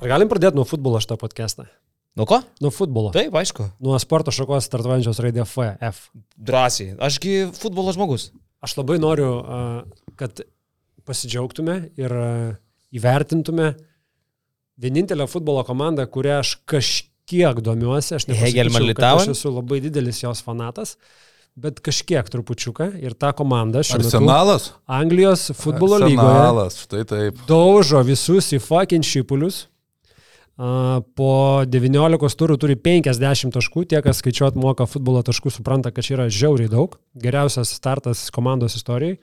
Ar galim pradėti nuo futbolo šitą podcastą? Nuo ko? Nuo futbolo. Taip, aišku. Nuo sporto šakos startuojančios raidė F. F. Drąsiai. Ašgi futbolo žmogus. Aš labai noriu, kad pasidžiaugtume ir įvertintume vienintelę futbolo komandą, kurią aš kažkiek domiuosi. Aš nepasakyčiau, kad? Aš esu labai didelis jos fanatas, bet kažkiek trupučiuką. Ir ta komanda šiuo metu Arsenalas? Anglijos futbolo lygoje Arsenalas, štai taip. daužo visus į fucking šipulius. Po 19 turų turi 50 taškų, tie, kas skaičiuot moka futbolo taškų, supranta, kad čia yra žiauriai daug. Geriausias startas komandos istorijai.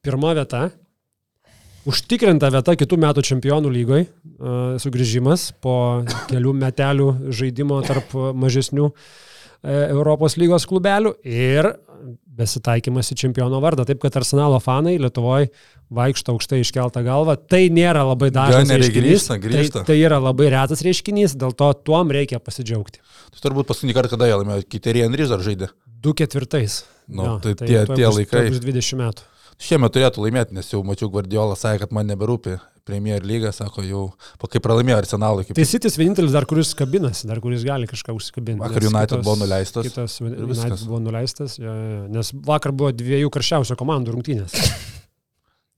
Pirma vieta. Užtikrinta vieta kitų metų čempionų lygoj. Sugrįžimas po kelių metelių žaidimo tarp mažesnių e, Europos lygos klubelių ir besitaikymas į čempiono vardą. Taip, kad Arsenalo fanai Lietuvoje vaikšto aukštai iškeltą galvą. Tai nėra labai dažnas Ganeriai reiškinys. grįžta, grįžta. Tai, tai yra labai retas reiškinys, dėl to tuom reikia pasidžiaugti. Tai turbūt paskutinį kartą, kada jie laimėjo, Kiterį Andrys dar žaidė. Du ketvirtais. Nu, tai tie- tuoj tie bus, laikai. Bus 20 metų. Šiemet turėtų laimėti, nes jau mačiau Guardiola sakė, kad man neberūpi Premier lyga, sako jau, po kai pralaimėjo Arsenalui. Kaip Tai Sitis vienintelis dar, kuris kabinasi, dar kuris gali kažką užsikabinti. Vakar nes United buvo nuleistas Kitas United viskas. buvo nuleistas, jo, jo, jo, nes vakar buvo dviejų karščiausių komandų rungtynės.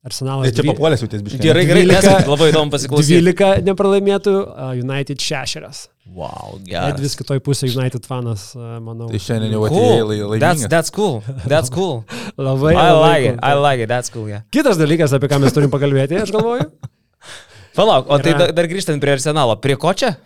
Arsenalas Tai čia dvi- papuolės jau ties biškai. Gerai, gerai, 12 nes labai įdomu pasiklausyti. 12 nepralaimėtų, United 6. Wow, Net gerai. vis kitoj pusėje United fanas, manau. Tai šiandien jau atėjo Cool. That's, that's cool. That's cool. Labai. I labai like it. I like it. That's cool, yeah. Kitas dalykas, apie ką mes turim pakalbėti, aš galvoju. Palauk, o tai Yra- da- dar grįžtant prie arsenalo. Prie ko čia?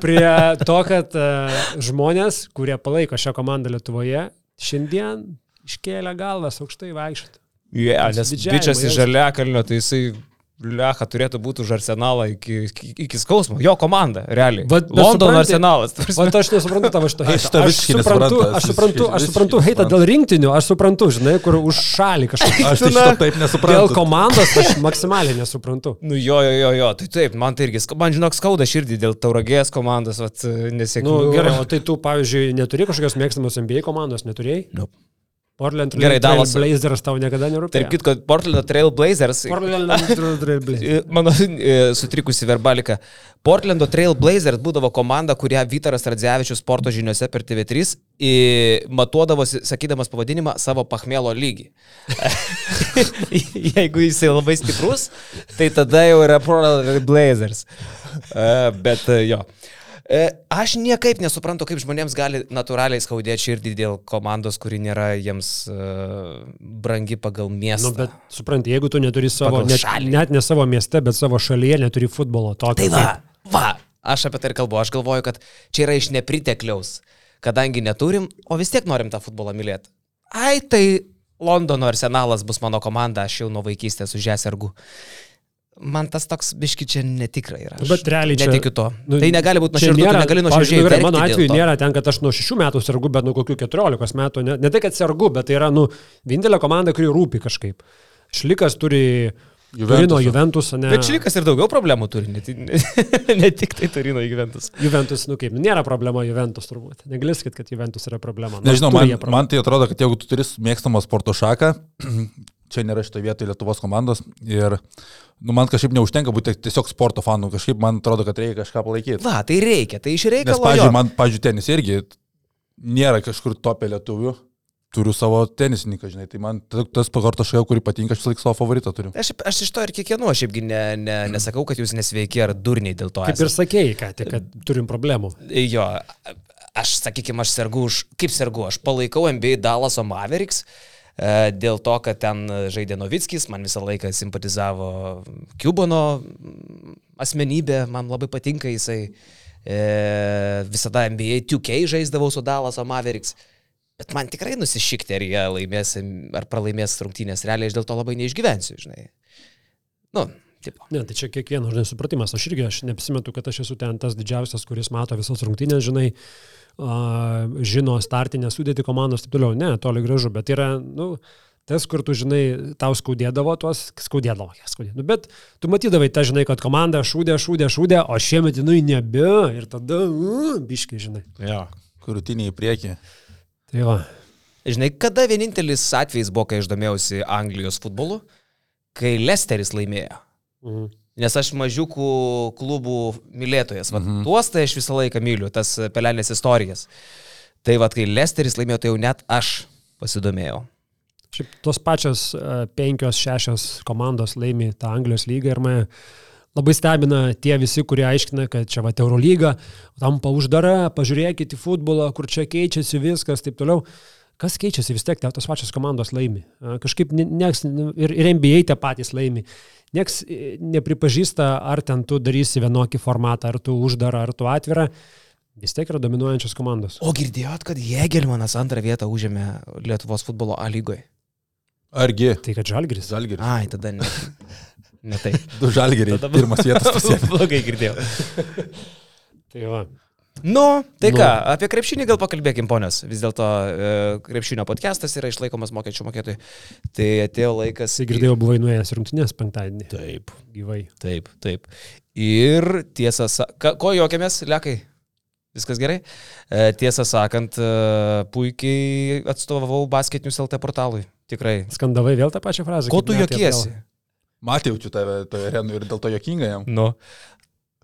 Prie to, kad uh, žmonės, kurie palaiko šią komandą Lietuvoje, šiandien iškėlė galvas aukštai vaikščioti. Yeah, nes bičias iš jaust. žaliakalnio, tai jisai Lecha turėtų būti už arsenalą iki, iki, iki skausmo. Jo komanda, realiai. Bet- bet Londono arsenalas. O aš nesuprantu tavo šito Aš heito. Aš visiškai suprantu, aš aš suprantu, aš suprantu heitą dėl rinktinių, aš suprantu, žinai, kur už šalį kažkokį. Aš tai šito taip Dėl nesuprantu. komandos aš maksimaliai nesuprantu. Nu jo, jo, jo, jo, tai taip, man tai irgi, man žinok, skauda širdį dėl tauragės komandos, vat, nesėkmės. Nu, gerai, o tai tu, pavyzdžiui, neturi kažkokios mėgstamos NBA komandos, neturėjai? Nope. Portland Gerai, Trail Dallas- Blazers tau niekada nerūpėjo. Tarp kitko, Portlando Trail Blazers. Portland Trail Blazers. E, Mano e, sutrikusi verbalika. Portlando Trail Blazers būdavo komanda, kurią Vytaras Radzevičius sporto žiniuose per TV3 į, matuodavosi, sakydamas pavadinimą, savo pachmelo lygį. Jeigu jisai labai stiprus, tai tada jau yra Portland Trail Blazers. E, Bet e, jo. E, Aš niekaip nesuprantu, kaip žmonėms gali natūraliai skaudėti širdį dėl komandos, kuri nėra jiems uh, brangi pagal miestą. Nu, bet supranti, jeigu tu neturi savo, net, net ne savo mieste, bet savo šalyje neturi futbolo, tokio. Tai va, kaip- va, aš apie tai ir kalbu. Aš galvoju, kad čia yra iš nepritekliaus, kadangi neturim, o vis tiek norim tą futbolą mylėti. Ai, tai Londono arsenalas bus mano komanda, aš jau nuo vaikystės už ją sergu. Man tas toks biški čia netikra yra. Aš Bet realiai čia- Netikiu to. Nu, Nu, tai negali būti nuoširdus, nėra- negali nuoširdžiai. verkti Mano atveju nėra ten, kad aš nuo 6 metų sergu, bet nuo kokių 14 metų. Ne, ne tai, kad sergu, bet tai yra, nu, vienintelė komanda, kuri rūpi kažkaip. Šlikas turi Turino Juventusą. Juventus, ne. Bet Šilikas ir daugiau problemų turi, ne, ne tik tai Turino įgyventus. Juventus, nu kaip, nėra problema Juventus turbūt. Negali sakyti, kad Juventus yra problema. Nors Nežinau, man, man tai atrodo, kad jeigu tu turi mėgstamą sporto šaką, čia nėra šitoje vietoje Lietuvos komandos ir nu, man kažkaip neužtenka būti tiesiog sporto fanų, kažkaip man atrodo, kad reikia kažką palaikyti. Va, tai reikia, tai iš Nes, reikalo. pavyzdžiui, jo. man, pavyzdžiui, tenis irgi nėra kažkur topė lietuvių, turiu savo tenisininką, žinai, tai man ta- tas pakarto šalia, kurį patinka, aš laik savo favoritą turiu. Aš, aš iš to ir kiekvienu, aš šiaipgi ne, ne, nesakau, kad jūs nesveiki ar durniai dėl to. Kaip esat. ir sakėjai, ką tik, kad turim problemų. Jo, aš, sakykime, aš sergu už, kaip sergu, aš palaikau NBA Dallaso Mavericks. e, Dėl to, kad ten žaidė Novickis, man visą laiką simpatizavo Kubono mm, asmenybė, man labai patinka jisai. E, visada NBA 2K žaisdavau su Dallaso Mavericks. Bet man tikrai nusišikti, ar jie laimės, ar pralaimės rungtynės. Realiai aš dėl to labai neišgyvensiu, žinai. Nu, tipo. Ne, tai čia kiekvieno, žinai, supratimas. Aš irgi, aš nepasimetu, kad aš esu ten tas didžiausias, kuris mato visas rungtynės, žinai, a, žino startinę sudėti komandos, taip toliau. Ne, toli gražu, bet yra, nu, tas, kur tu, žinai, tau skaudėdavo tuos, skaudėdavo, ja, skaudėdavo. Nu, bet tu matydavai tą, žinai, kad komanda šūdė, šūdė, šūdė, o šiemet jinai nebe ir tada, uh, biški, žinai. Jo. Krūtinį į priekį. Tai va. Žinai, kada vienintelis atvejis buvo, kai aš domėjausi Anglijos futbolu, kai Lesteris laimėjo. Mhm. Nes aš mažiukų klubų mylėtojas. Vat, mhm. Tuos tai aš visą laiką myliu, tas pelelės istorijas. Tai vad, kai Lesteris laimėjo, tai jau net aš pasidomėjau. Šiaip tos pačios uh, penkios, šešios komandos laimi tą Anglijos lygą ir mane labai stebina tie visi, kurie aiškina, kad čia va Eurolyga tampa uždara, pažiūrėkite į futbolą, kur čia keičiasi viskas, taip toliau. Kas keičiasi vis tiek, tos pačios komandos laimi. Kažkaip nieks, ir, ir NBA tie patys laimi. Niekas e, nepripažįsta, ar ten tu darysi vienokį formatą, ar tu uždarą, ar tu atvirą. Vis tiek yra dominuojančios komandos. O girdėjot, kad Jėgelmanas antrą vietą užėmė Lietuvos futbolo A lygoje? Argi? Tai kad Žalgiris. Žalgiris. Ai, tada ne. Ne tai. Du Žalgiriai. Tada pirmas vietas. Blogai girdėjau. tai va. Nu, tai nu. ką, apie krepšinį gal pakalbėkim, ponios. Vis dėlto e, krepšinio podcastas yra išlaikomas mokesčių mokėtojai. Tai atėjo laikas. Tai girdėjau, buvai nuėjęs rungtynės penktadienį. Taip. Gyvai. Taip, taip. Ir tiesą sakant, ko juokiamės, lekai? Viskas gerai. E, tiesą sakant, e, puikiai atstovavau basketinius LT portalui. Tikrai. Skandavai vėl tą pačią frazę. Ko tu jokiesi? Matė jaučiu tave toje arenoje ir dėl to jokinga jam. Nu.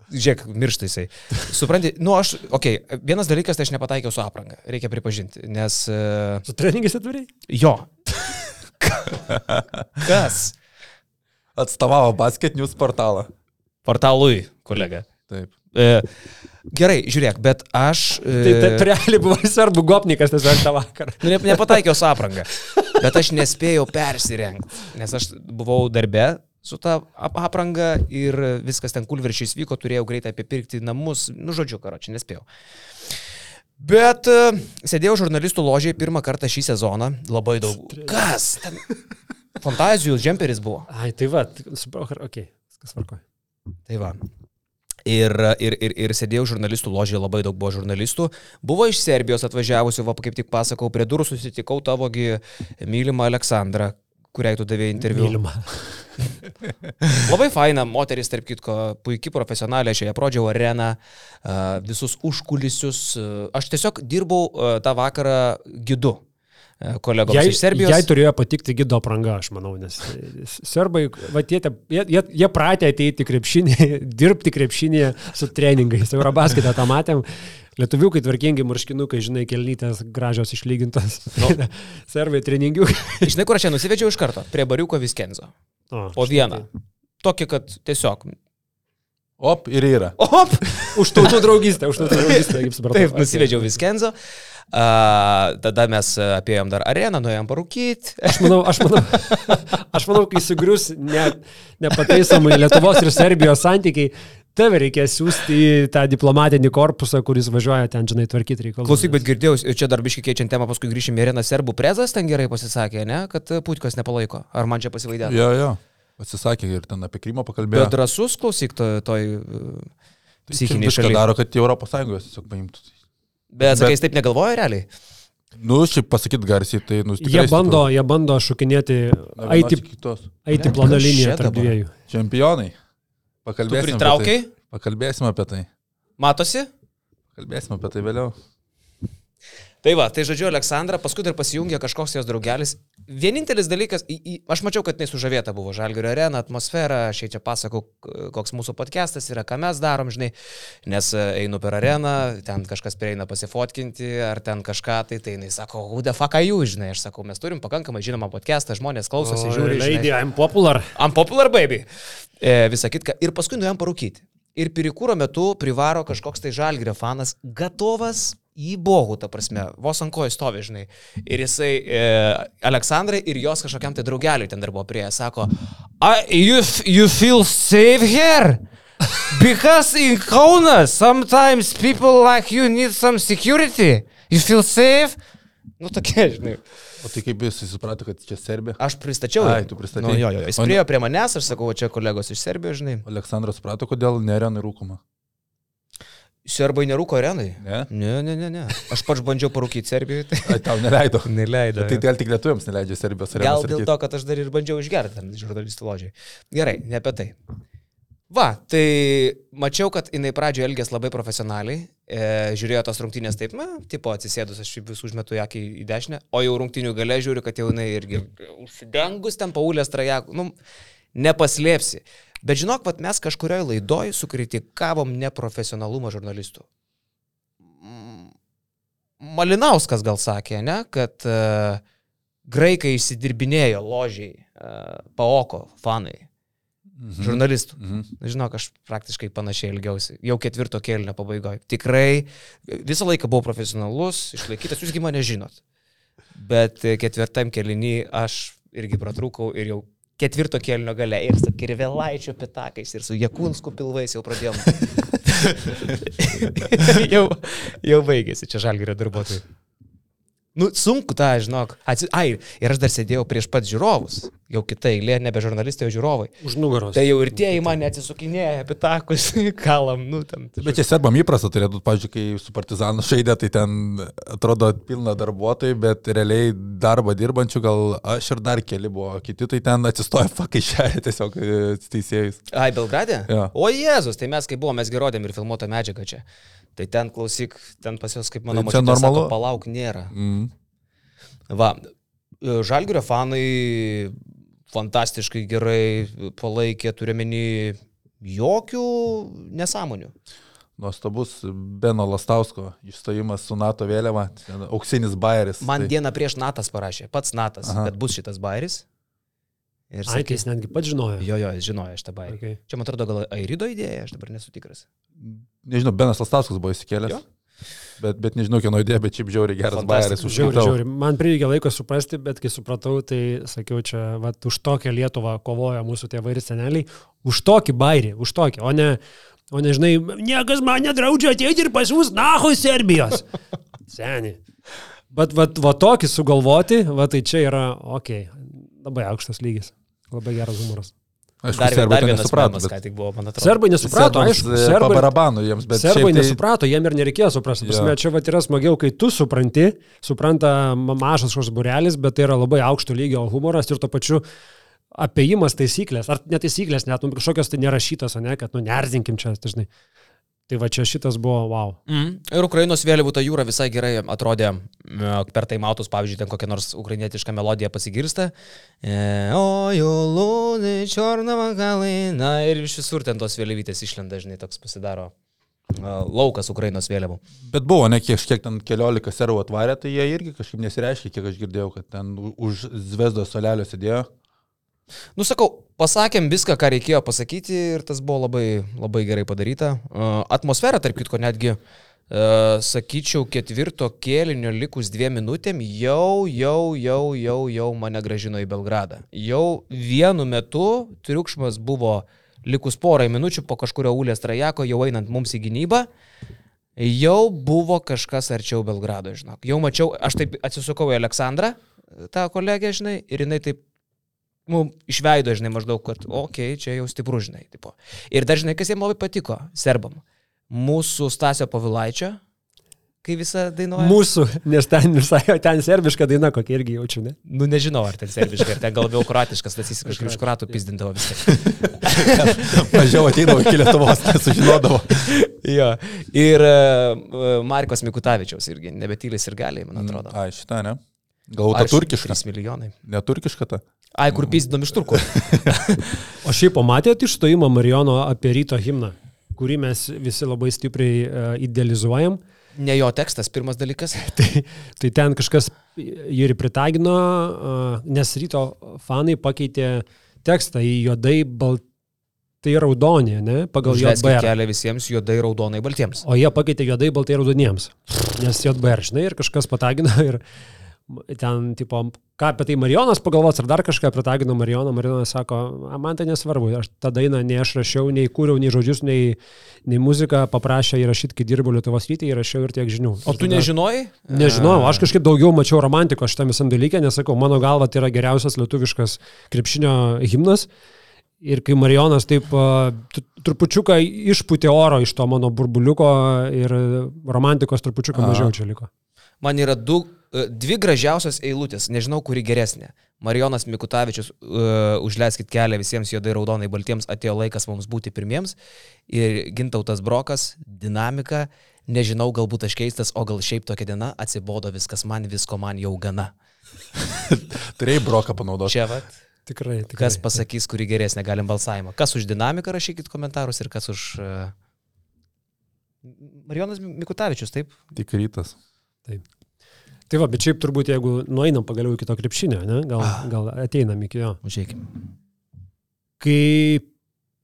Žiūrėk, miršta jisai. Supranti, nu aš, okei, okay, vienas dalykas, tai aš nepataikiau su apranga, reikia pripažinti, nes... Uh, su treningais atviriai? Jo. Kas? Atstovavo Basket News portalą. Portalui, kolega. Taip. E, gerai, žiūrėk, bet aš... E, tai, tai realiai buvo svarbu gopnikas tiesiog tą vakarą. Nu, ne, nepataikiau su apranga. Bet aš nespėjau persirengti, nes aš buvau darbe, su ta apranga ir viskas ten kulveršiais vyko, turėjau greitai apipirkti namus, nu žodžiu, karo, čia nespėjau. Bet uh, sėdėjau žurnalistų ložiai pirmą kartą šį sezoną, labai daug. Kas? Ten... Fantazijų džemperis buvo. Ai, tai va, okei, okay, viskas varkoja. Tai va. Ir, ir, ir, ir sėdėjau žurnalistų ložiai, labai daug buvo žurnalistų. Buvo iš Serbijos atvažiavusių, va, kaip tik pasakau, prie durų susitikau tavogi mylimą Aleksandrą, kuriai tu davėjai interviu. Mylima. Labai faina, moteris, tarp kitko, puikiai profesionalė, aš ją prodžiau areną, visus užkulisius. Aš tiesiog dirbau tą vakarą gidu kolegoms jai, iš Serbijos. Jai turėjo patikti gido apranga, aš manau, nes serbai, va, jie, jie, jie pratė ateiti krepšinį, dirbti krepšinį su treningais. Eurobasketą tą matėm. Lietuviukai tvarkingi marškinukai, žinai, kelnytės gražios išlygintos. No. Servai treningiukai. žinai, kur aš čia nusivedžiau iš karto? Prie bariuko Viskenzo. O, po vieną. Tai. Tokį, kad tiesiog. Op ir yra. Op! už tautų draugystę, už tautų draugystę, kaip supratau. Taip, nusivedžiau Viskenzo. Uh, tada mes apėjom dar areną, nuėjom parūkyti. Aš manau, aš manau, aš manau, kai sugrius ne, nepataisomai Lietuvos ir Serbijos santykiai, tave reikės siūsti į tą diplomatinį korpusą, kuris važiuoja ten, žinai, tvarkyti reikalus. Klausyk, bet girdėjau, čia dar biškai keičiant temą, paskui grįšime į Reną Serbų prezas, ten gerai pasisakė, ne, kad Putkas nepalaiko. Ar man čia pasivaidė? Jo, jo, pasisakė ir ten apie Krymą pakalbėjo. Bet drasus, klausyk, toj... toj tai psichiniai šaliai. daro, kad Europos Sąjungos tiesiog paimtų. Bet, sakai, jis taip negalvoja realiai? Nu, šiaip pasakyt garsiai, tai nusipirkti. Jie bando, jie bando šokinėti, eiti, eiti planą liniją tarp dviejų. Čempionai. Pakalbėsime. Pritraukiai? Tai. Pakalbėsime apie tai. Matosi? Kalbėsime apie tai vėliau. Tai va, tai žodžiu, Aleksandra, paskui dar pasijungė kažkoks jos draugelis. Vienintelis dalykas, į, į, aš mačiau, kad jis sužavėta buvo Žalgirio arena, atmosfera, aš čia pasakau, koks mūsų podcastas yra, ką mes darom, žinai, nes e, einu per areną, ten kažkas prieina pasifotkinti, ar ten kažką, tai tai jinai sako, who the fuck are you, žinai, aš sakau, mes turim pakankamai žinomą podcastą, žmonės klausosi, žiūri. Lady, I'm popular. I'm popular, baby. E, visą kitką. Ir paskui nuėjom parūkyti. Ir pirikūro metu privaro kažkoks tai žalgrio fanas, gatovas į bohų, ta prasme, vos ant kojų stovi, žinai. Ir jisai, e, Aleksandrai ir jos kažkokiam tai draugeliui ten dar buvo prie, sako, you, you feel safe here? Because in Kaunas, sometimes people like you need some security. You feel safe? Nu, tokie, žinai. O tai kaip jis suprato, kad čia Serbija? Aš pristačiau. Ai, tu pristačiai. Nu, jo, jo, jis priejo prie manęs, aš sakau, čia kolegos iš Serbijos, žinai. Aleksandras suprato, kodėl nerenai rūkoma. Serbai nerūko arenai? Ne? Ne, ne, ne, ne. Aš pats bandžiau parūkyti Serbijoje. Tai... Ai, tau neleido. neleido. Tai gal tik lietuviams neleidžia Serbijos arenai. Gal dėl to, kad aš dar ir bandžiau išgerti žurnalistų ložiai. Gerai, ne apie tai. Va, tai mačiau, kad jinai pradžioje elgės labai profesionaliai, e, žiūrėjo tos rungtynės taip, na, tipo atsisėdus, aš vis užmetu ją į dešinę, o jau rungtynių gale žiūriu, kad jau jinai irgi užsidengus ten paulės trajekų, nu, nepaslėpsi. Bet žinok, vat, mes kažkurioje laidoje sukritikavom neprofesionalumą žurnalistų. Malinauskas gal sakė, ne, kad uh, graikai išsidirbinėjo ložiai, uh, paoko fanai, Mhm. žurnalistų. Mhm. Žinok, aš praktiškai panašiai ilgiausi. Jau ketvirto kėlinio pabaigoje. Tikrai visą laiką buvau profesionalus, išlaikytas, jūsgi mane žinot. Bet e, ketvirtam kėlinį aš irgi pratrūkau ir jau ketvirto kėlinio gale ir su kirvelaičio pitakais ir su Jekūnsku pilvais jau pradėjom. jau, jau baigėsi čia žalgerio darbuotojai. Nu, sunku tą, žinok. Atsi... Ai, ir aš dar sėdėjau prieš pat žiūrovus. Jau kita eilė, nebe žurnalistai, o žiūrovai. Už nugaros. Tai jau ir tie į mane atsisukinėja, apie takus, kalam, nu ten. Bet čia serbam įprasta turėtų, pavyzdžiui, kai su partizanu žaidė, tai ten atrodo pilna darbuotojų, bet realiai darbą dirbančių gal aš ir dar keli buvo, kiti tai ten atsistoja fakai šią tiesiog e, teisėjus. Ai, Belgrade? Jo. O Jėzus, tai mes kai buvome, mes gerodėm ir filmuotą medžiagą čia. Tai ten klausyk, ten pas juos, kaip mano Tai čia močiutė normalu? Sako, palauk, nėra. Mm. Va, e, Žalgirio fanai fantastiškai gerai palaikė, turiuomenį jokių nesąmonių. Nuostabus Beno Lastausko išstojimas su NATO vėliava, auksinis bairis. Man tai, dieną prieš Natas parašė, pats Natas, Aha. kad bus šitas bairis. Ir sakė, jis netgi pats žinojo. jo, jo, jis žinojo šitą bairį. Okay. Čia, man atrodo, gal Airido idėja, aš dabar nesu tikras. nežinau, Benas Lastauskas buvo įsikėlęs. Jo. Bet, bet nežinau, kieno idėja, bet šiaip žiauriai geras Fantastika. bairis. Žiauri, žiauri. Man prireikė laiko suprasti, bet kai supratau, tai sakiau, čia vat, už tokią Lietuvą kovoja mūsų tėvai ir seneliai. Už tokį bairį, už tokį, o ne, o ne, žinai, niekas man nedraudžia ateiti ir pas mus naho iš Serbijos. Seniai. Bet va, va tokį sugalvoti, va tai čia yra, okei, okay, labai aukštas lygis. Labai geras humoras. Aišku, Dar, serbai dar vienas nesuprato. bet- ką tik buvo, man atrodo. Serbai nesuprato, Serbams, aišku, e, serbai, Pabarabano jiems, bet serbai tai- nesuprato, jiem ir nereikėjo suprasti. Prasme, Jo. čia va yra smagiau, kai tu supranti, supranta ma- mažas kažkoks burelis, bet tai yra labai aukšto lygio humoras ir to pačiu apėjimas taisyklės, ar netaisyklės, net nu, kažkokios tai nerašytos, o ne, kad nu nerzinkim čia dažnai. Tai va čia šitas buvo wow. Mm. Ir Ukrainos vėliavų ta jūra visai gerai atrodė per taimautus, pavyzdžiui, ten kokia nors ukrainietiška melodija pasigirsta. E, O, jūlūnai, čiornava kalina. Ir iš visur ten tos vėliavytės išlenda, žinai, toks pasidaro e, laukas Ukrainos vėliavų. Bet buvo, ne kiek, kiek ten keliolika servų atvarė, tai jie irgi kažkaip nesireiškia, kiek aš girdėjau, kad ten už Zvezdos solelio sėdėjo. Nusakau, pasakėm viską, ką reikėjo pasakyti ir tas buvo labai, labai gerai padaryta. E, Atmosfera, tarp kitko, netgi, e, sakyčiau, ketvirto kėlinio likus dviem minutėm jau, jau, jau, jau, jau mane gražino į Belgradą. Jau vienu metu triukšmas buvo likus porai minučių po kažkurio Ulės trajeko, jau einant mums į gynybą. Jau buvo kažkas arčiau Belgrado, žinok. Jau mačiau, aš taip atsisukau į Aleksandrą, tą kolegę, žinai, ir jinai taip nu, išveido, žinai, maždaug, kad, okei, okay, čia jau stipru, žinai, tipo. Ir dar, žinai, kas jiems labai patiko, serbam. Mūsų Stasio Pavilaičio, kai visą dainuoja. Mūsų, nes ten visai, ten serbiška daina kokia irgi jaučiu, ne? Nu, nežinau, ar ten serbiškai, ar ten gal labiau kroatiškas, tas jis kažkaip iš kroatų pizdindavo viską. Mažiau ateidavo iki Lietuvos, tai sužinodavo. jo. Ir uh, Markos Mikutavičiaus irgi, nebetylis ir galiai, man atrodo. Ai, šitą, ne? Galbūt ta turkiška. 3 milijonai. Neturkiška ta. Ai, kur pizdindom iš turkų. O šiaip pamatėte išstojimą Marijono apie ryto himną, kurį mes visi labai stipriai uh, idealizuojam. Ne jo tekstas, pirmas dalykas. Tai, tai ten kažkas jį ir pritagino, uh, nes ryto fanai pakeitė tekstą į juodai baltai raudonį, ne? Pagal JBR. kelią visiems juodai, raudonai, baltiems. O jie pakeitė juodai baltai raudoniems. Nes JBR, žinai, ir kažkas patagino ir ten, tipo, ką apie tai Marijonas pagalvos, ar dar kažką pritagino Marijoną. Marijonas sako, "A, man tai nesvarbu, aš tą dainą nei aš rašiau, nei kūriau, nei žodžius, nei, nei muziką paprašė įrašyti, kai dirbau Lietuvos rytį, įrašiau ir tiek žinių. O tu nežinojai? Nežinau, aš kažkaip daugiau mačiau romantikos šitam visam dalykė, nes sakau, mano galva tai yra geriausias lietuviškas krepšinio himnas. Ir kai Marijonas taip trupučiuką išputė oro iš to mano burbuliuko ir romantikos trupučiuką mažiau čia liko. Man yra du, dvi gražiausios eilutės, nežinau, kuri geresnė. Marijonas Mikutavičius, uh, užleiskit kelią visiems juodai raudonai baltiems, atėjo laikas mums būti pirmiems. Ir Gintautas Brokas, dinamika, nežinau, galbūt aš keistas, o gal šiaip tokia diena, atsibodo viskas man, visko man jau gana. Turėjai broką panaudoti. Čia vat. Tikrai, tikrai. Kas pasakys, kuri geresnė, galim balsavimą. Kas už dinamiką rašykit komentarus ir kas už... Uh... Marijonas Mikutavičius, taip? Tik rytas. Tai va, bet šiaip turbūt jeigu nueinam pagaliau iki to krepšinio, ne? gal, gal ateinam iki jo. Užėkim. Kai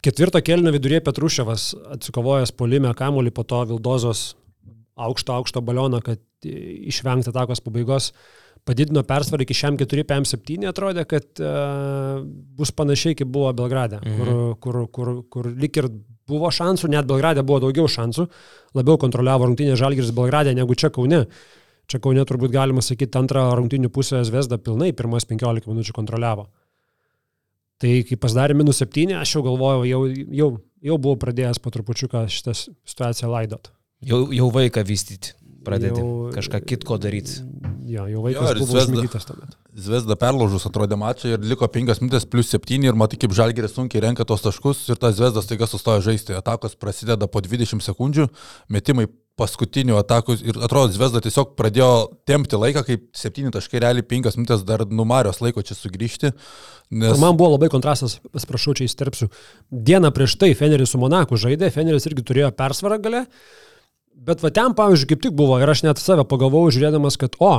ketvirto kelnio viduryje Petruševas atsikovojęs polime kamuolį po to Vildozos aukšto, aukšto balioną, kad išvengti atakos pabaigos, padidino persvarą iki šiam 4, PM7, atrodė, kad uh, bus panašiai kaip buvo Belgrade, mhm. kur, kur, kur, kur lik ir buvo šansų, net Belgrade buvo daugiau šansų, labiau kontroliavo rungtynė Žalgiris Belgrade negu čia Kaune. Čia Kaune turbūt galima sakyti, antrą rungtynių pusę Zvezda pilnai pirmas 15 minučių kontroliavo. Tai kai pasidarė minus 7, aš jau galvojau, jau, jau, jau buvau pradėjęs po trupučiuką šitą situaciją laidot. Jau, jau vaiką vystyti, pradėti jau, kažką kitko daryti. Jo, jau vaikas jo, buvo užmygytas tuomet. Zvezda perlaužus atrodė mačą ir liko 5 minutės plus 7 ir matai, kaip Žalgeris sunkiai renka tos taškus ir tas Zvezdas taiga sustoja žaisti. Atakos prasideda po 20 sekundžių, metimai paskutinių atakų ir atrodo, Zvezda tiesiog pradėjo tempti laiką, kaip 7 taškai, realiai 5 minutės dar numarios laiko čia sugrįžti. Nes... Man buvo labai kontrastas, atsiprašau, čia įsterpsiu. Dieną prieš tai Feneris su Monaku žaidė, Feneris irgi turėjo persvarą gale, bet va ten, pavyzdžiui, kaip tik buvo ir aš net save pagalvojau, žiūrėdamas, kad, o,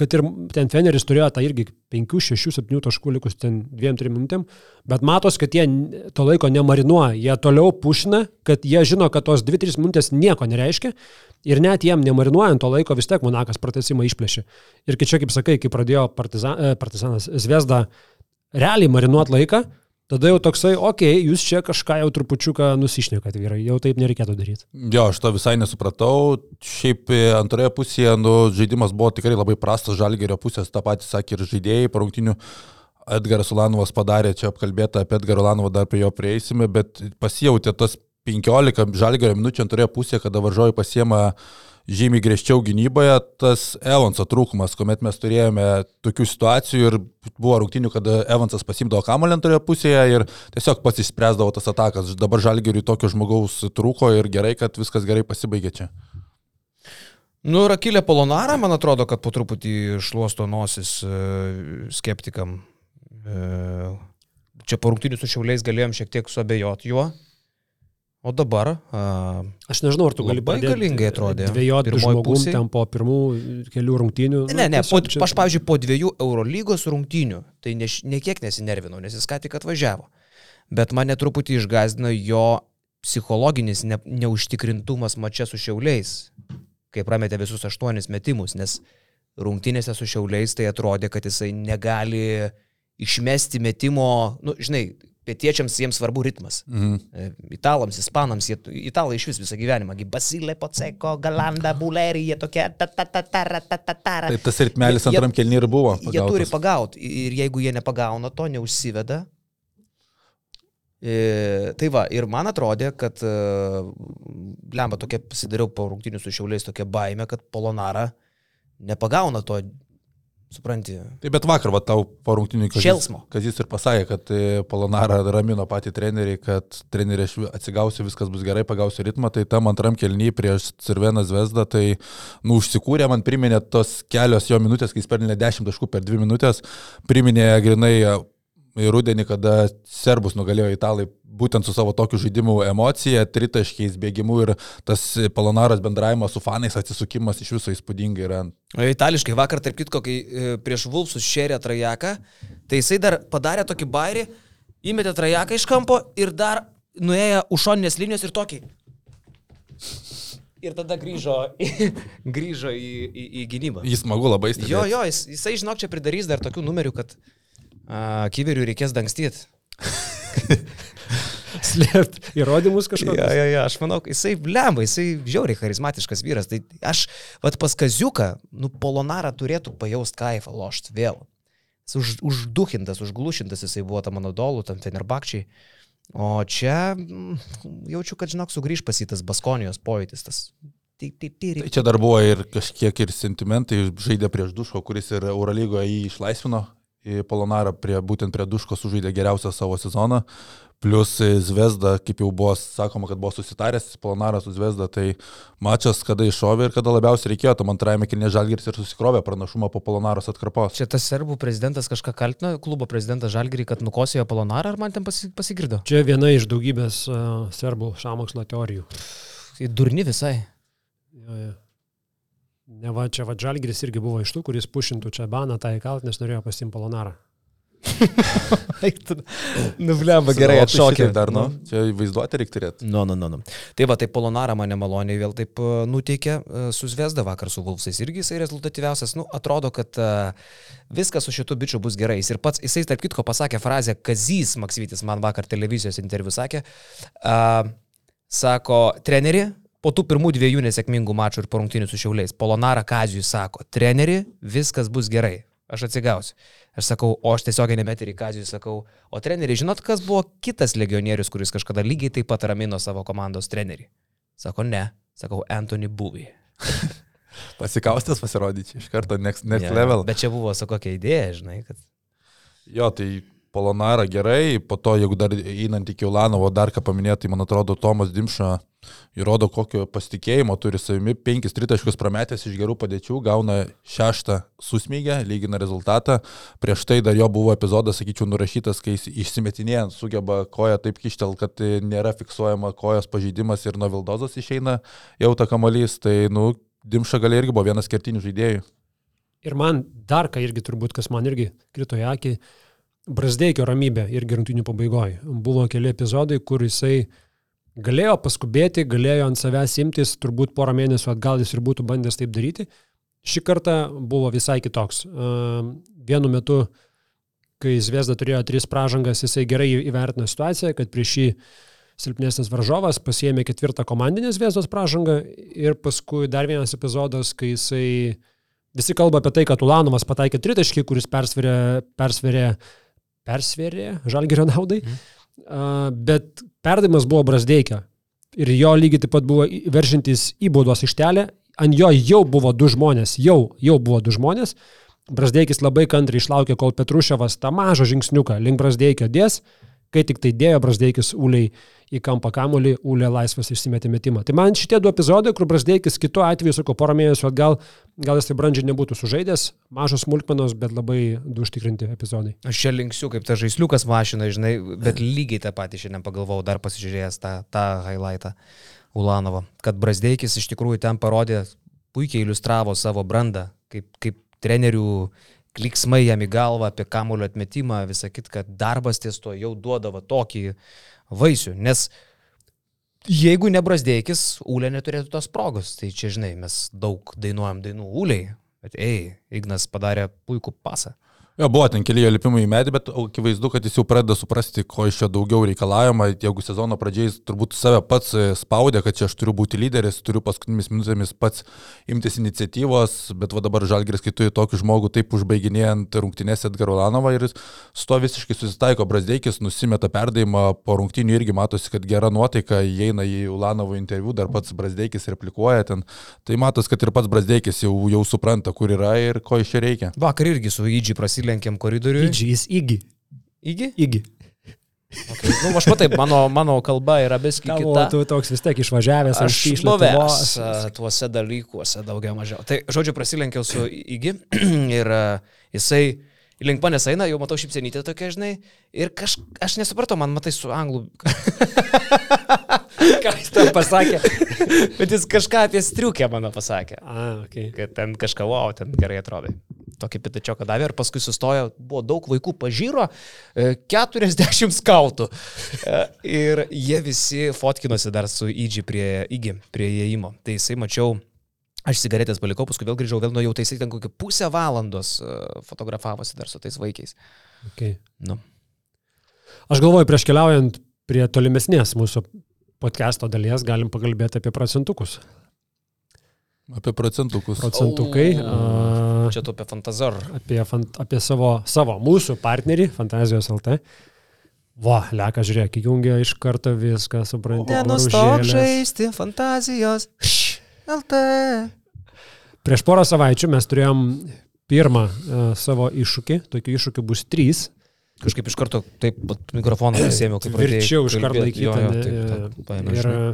kad ir ten Feneris turėjo tą irgi 5, 6, 7 taškų likus ten 2-3 minutėm, bet matos, kad jie to laiko nemarinuoja, jie toliau pušina, kad jie žino, kad tos 2-3 minutės nieko nereiškia ir net jiem nemarinuojant to laiko vis tiek Monakas pratesimą išplėšė. Ir kai čia, kaip sakai, kai pradėjo partizan, e, partizanas Zvezda realiai marinuot laiką, Tada jau toksai, okei, okay, jūs čia kažką jau trupučiuką nusišnekat vyrai, jau taip nereikėtų daryti. Jo, aš to visai nesupratau. Šiaip e, antroje pusėje nu, žaidimas buvo tikrai labai prastas, žalgerio pusės, tą patį sakė ir žaidėjai parungtinių. Edgaras Ulanovas padarė, čia apkalbėta apie Edgarą Ulanovą, dar prie jo prieisime, bet pasijautė tas 15 žalgerio minučių antroje pusėje, kada varžovai pasiema uh, žymiai griežčiau gynyboje, tas Evanso trūkumas, kuomet mes turėjome tokių situacijų ir buvo rungtinių, kada Evansas pasimdavo kamolį antroje pusėje ir tiesiog pats išspręsdavo tas atakas. Dabar žalgeriui tokio žmogaus trūko ir gerai, kad viskas gerai pasibaigė čia. Nu, Rakilė Polonara, man atrodo, kad po truputį šluosto nosis e, skeptikam. E, čia po rungtinių su šiauliais galėjom šiek tiek suabejoti juo, O dabar... A, aš nežinau, ar tu gali pradėti. galingai atrodė. Dviejoti žmogum ten po pirmų kelių rungtynių. Ne, ne, po, čia... aš, pavyzdžiui, po dviejų Eurolygos rungtynių, tai ne, ne kiek nesinervinau, nes jis ką tik atvažiavo. Bet mane truputį išgazdino jo psichologinis ne, neužtikrintumas mačia su šiauliais, kai prametė visus aštuonis metimus, nes rungtynėse su šiauliais tai atrodė, kad jisai negali išmesti metimo, nu, žinai, pietiečiams jiems svarbu ritmas. Mhm. Italams, ispanams, jie, italai iš vis visą gyvenimą, Basilė, Poceko, Galanda, Bulerį, jie tokie. Ta, ta, ta, ta, ta, ta, ta. Taip, tas ritmelis antram kelnį ir buvo. Pagautas. Jie turi pagauti ir jeigu jie nepagauna to, neužsiveda. E, tai va, ir man atrodė, kad, e, lemba, tokia pasidariau po rungtinių su šiauliais tokia baime, kad Polonara nepagauna to Supranti. Taip, bet vakar, va, tau po rungtinių kažkas. Kad jis ir pasakė, kad e, Polonara ramino patį trenerį, kad trenerį aš atsigausiu, viskas bus gerai, pagausiu ritmą, tai tam antram kelnyje prieš Cirveną Zvezdą, tai, nu, užsikūrė, man priminė tos kelios jo minutės, kai jis pelnė 10 taškų per 2 minutės, priminė grinai rudenį, kada serbus nugalėjo italai būtent su savo tokiu žaidimu emocija, tritaškiais, bėgimu ir tas palonaras bendravimas su fanais, atsisukimas iš viso įspūdingai yra. O itališkai vakar, tarp kitko, kai e, prieš Vulfsus šėrė trajeką, tai jisai dar padarė tokį bairį, įmetė trajeką iš kampo ir dar nuėjo už šoninės linijos ir tokį. Ir tada grįžo, grįžo į, į, į gynybą. Jis smagu labai stebėti. Jo, jo, jis, jisai, žinok, čia pridarys dar tokių numerių, kad Kyverių reikės dangstyti. Slėpti įrodymus kažkokius. Ja, ja, ja, aš manau, jisai lemba, jisai žiauriai charizmatiškas vyras. Tai aš, vad pas Kaziuką, nu, Polonarą turėtų pajaust kaifą lošti vėl. Jis už, užduhintas, užglušintas jisai buvo tam mano dolų, tam Fenerbakčiai. O čia mm, jaučiu, kad, žinok, sugrįž pasitas Baskonijos pojūtis, tas Tai čia dar buvo ir kažkiek ir sentimentai, žaidė prieš Duško, kuris ir Eurolygoje jį išlaisvino į Polonarą, prie, būtent prie Duškos sužaidė geriausią savo sezoną. Plus Zvezda, kaip jau buvo sakoma, kad buvo susitaręs Polonaras su Zvezda, tai mačas, kada iššovė ir kada labiausiai reikėjo, tam antrajame kilnė Žalgiris ir susikrovė pranašumą po Polonaros atkarpos. Čia tas serbų prezidentas kažką kaltino, klubo prezidentas Žalgirį, kad nukosėjo Polonarą, ar man ten pasi, pasigirdo? Čia viena iš daugybės uh, serbų šamokslo teorijų. Durni visai. Jo, jo. Ne va, čia va Žalgiris irgi buvo iš tų, kuris pušintų čia baną tą įkalt, nes norėjo pasimti Polonarą. Nublemba gerai atšokė. Dar, nu, čia vaizduoti reikia turėti. Nu, nu, nu, nu. Tai va, tai Polonara mane maloniai vėl taip uh, nuteikė, uh, su Zvezda vakar su Vulfsais irgi jisai rezultatyviausias. Nu, atrodo, kad uh, viskas su šitu bičiu bus gerai. Jis ir pats, jisai tarp kitko pasakė frazę, Kazys Maksytis man vakar televizijos interviu sakė, uh, sako, treneri, po tų pirmų dviejų nesėkmingų mačų ir porungtinių su Šiauliais, Polonara Kazijui sako, treneri, viskas bus gerai, aš atsigausiu. Aš sakau, o aš tiesiog nemeterį Kazijui sakau, o treneri, žinot, kas buvo kitas legionierius, kuris kažkada lygiai taip pat ramino savo komandos trenerį? Sako, ne, sakau, Anthony Buvy. Pasikaustęs pasirodyti iš karto next, next yeah, level. Bet čia buvo su kokia idėja, žinai, kad... Jo, tai Polonara gerai, po to, jeigu dar einant iki Ulanovo, dar ką paminėti, tai man atrodo, Tomas Dimša įrodo, kokio pasitikėjimo turi savimi. 5 tritaškus prametęs iš gerų padėčių, gauna šeštą susmygę, lygina rezultatą. Prieš tai dar jo buvo epizodas, sakyčiau, nurašytas, kai jis išsimetinėjant sugeba koją taip kištel, kad nėra fiksuojama kojos pažeidimas ir nuo Vildozos išeina jau ta kamalys. Tai, nu, Dimša gal irgi buvo vienas kertinių žaidėjų. Ir man dar ką irgi turbūt, kas man irgi krito į akį, Brasdeikio ramybė irgi rungtinių pabaigoje. Buvo keli epizodai, kur jisai galėjo paskubėti, galėjo ant savęs imtis, turbūt porą mėnesių atgal jis ir būtų bandęs taip daryti. Šį kartą buvo visai kitoks. Vienu metu, kai Zviesda turėjo tris pražangas, jisai gerai įvertino situaciją, kad prieš jį silpnesnis varžovas pasiėmė ketvirtą komandinės Zviesdos pražangą ir paskui dar vienas epizodas, kai jisai visi kalba apie tai, kad Ulanovas pataikė tritaškį, kuris persverė, persverė persvėrė Žalgirio naudai, mm. bet perdavimas buvo Brasdeikio. Ir jo lygiai taip pat buvo veržintis į baudos ištelę, ant jo jau buvo du žmonės, jau, jau buvo du žmonės. Brasdeikis labai kantriai išlaukė, kol Petruševas tą mažą žingsniuką link Brasdeikio dės, kai tik tai dėjo Brasdeikis Uliai į kampą kamulį, Ulė laisvas išsimetė metimą. Tai man šitie du epizodai, kur Brasdeikis kitu atveju, sakau, porą mėnesių atgal, gal jis tai brandžiai nebūtų sužaidęs, mažos smulkmenos, bet labai du užtikrinti epizodai. Aš čia linksiu, kaip ta žaisliukas mašina, žinai, bet lygiai tą patį šiandien pagalvojau, dar pasižiūrėjęs tą, tą highlightą Ulanovo, kad Brasdeikis iš tikrųjų ten parodė, puikiai iliustravo savo brandą, kaip, kaip trenerių kliksmai jam į galvą apie kamulio atmetimą, visą kitą, kad darbas ties to jau duodavo tokį vaisių, nes jeigu nebrasdėkis, Ūlė neturėtų tos progos, tai čia žinai, mes daug dainuojam dainų Ūliai, bet ei, Ignas padarė puikų pasą. Jo, buvo ten keli lipimai į medį, bet akivaizdu, kad jis jau pradeda suprasti, ko iš jo daugiau reikalaujama. Jeigu sezono pradžiai jis turbūt save pats e, spaudė, kad čia aš turiu būti lyderis, turiu paskutinėmis minutėmis pats imtis iniciatyvos, bet va dabar Žalgeris, kai tu į tokį žmogų taip užbaiginėjant rungtynės Edgar Ulanovą ir su to visiškai susitaiko Brasdeikis, nusimeta perdavimą, po rungtynių irgi matosi, kad gera nuotaika, įeina į Ulanovo interviu, dar pats Brasdeikis replikuoja ten. Tai matos, kad ir pats Brasdeikis jau, jau supranta, kur yra ir ko iš čia reikia. Vakar irgi su Idžiai prasilė prasilenkėm koridoriui. Įgy, jis įgy. Įgy? Įgy. Okay. Nu, aš matai, mano, mano kalba yra biski kita. Tu toks vis tiek išvažiavęs, aš iš buvęs tuose dalykuose daugiau mažiau. Tai, žodžiu, prasilenkiau su Įgy ir jisai link manęs eina, jau matau šipsenytę tokia, žinai, ir kaž, aš nesupratau, man matai su anglų. Ką jis tam pasakė? Bet jis kažką apie striukę mano pasakė. A, okay. Kad ten kažką, wow, ten gerai atrodai tokį pitačioką davė ir paskui sustojo, buvo daug vaikų pažyro, 40 e, skautų. E, ir jie visi fotkinosi dar su įdži prie, įgy, prie įėjimo. Tai jisai mačiau, aš cigaretės palikau, paskui vėl grįžau, vėl nuėjau, tai jisai ten kokią pusę valandos e, fotografavosi dar su tais vaikais. Okay. Nu. Aš galvoju, prieš keliaujant prie tolimesnės mūsų podcast'o dalies, galim pakalbėti apie procentukus. Apie procentukus. Procentukai. O, čia tu apie Fantazar. Apie, fant, apie savo, savo, mūsų partnerį, Fantazijos LT. Va, leka, žiūrėk, įjungia iš karto viską, suprantate. Nenustok žaisti Fantazijos LT. Prieš porą savaičių mes turėjom pirmą uh, savo iššūkį, tokių iššūkių bus trys. Kažkaip iš karto taip pat mikrofoną pasėmiau, kaip pradėjau. Verčiau iš karto laikyti. Ir, žinai.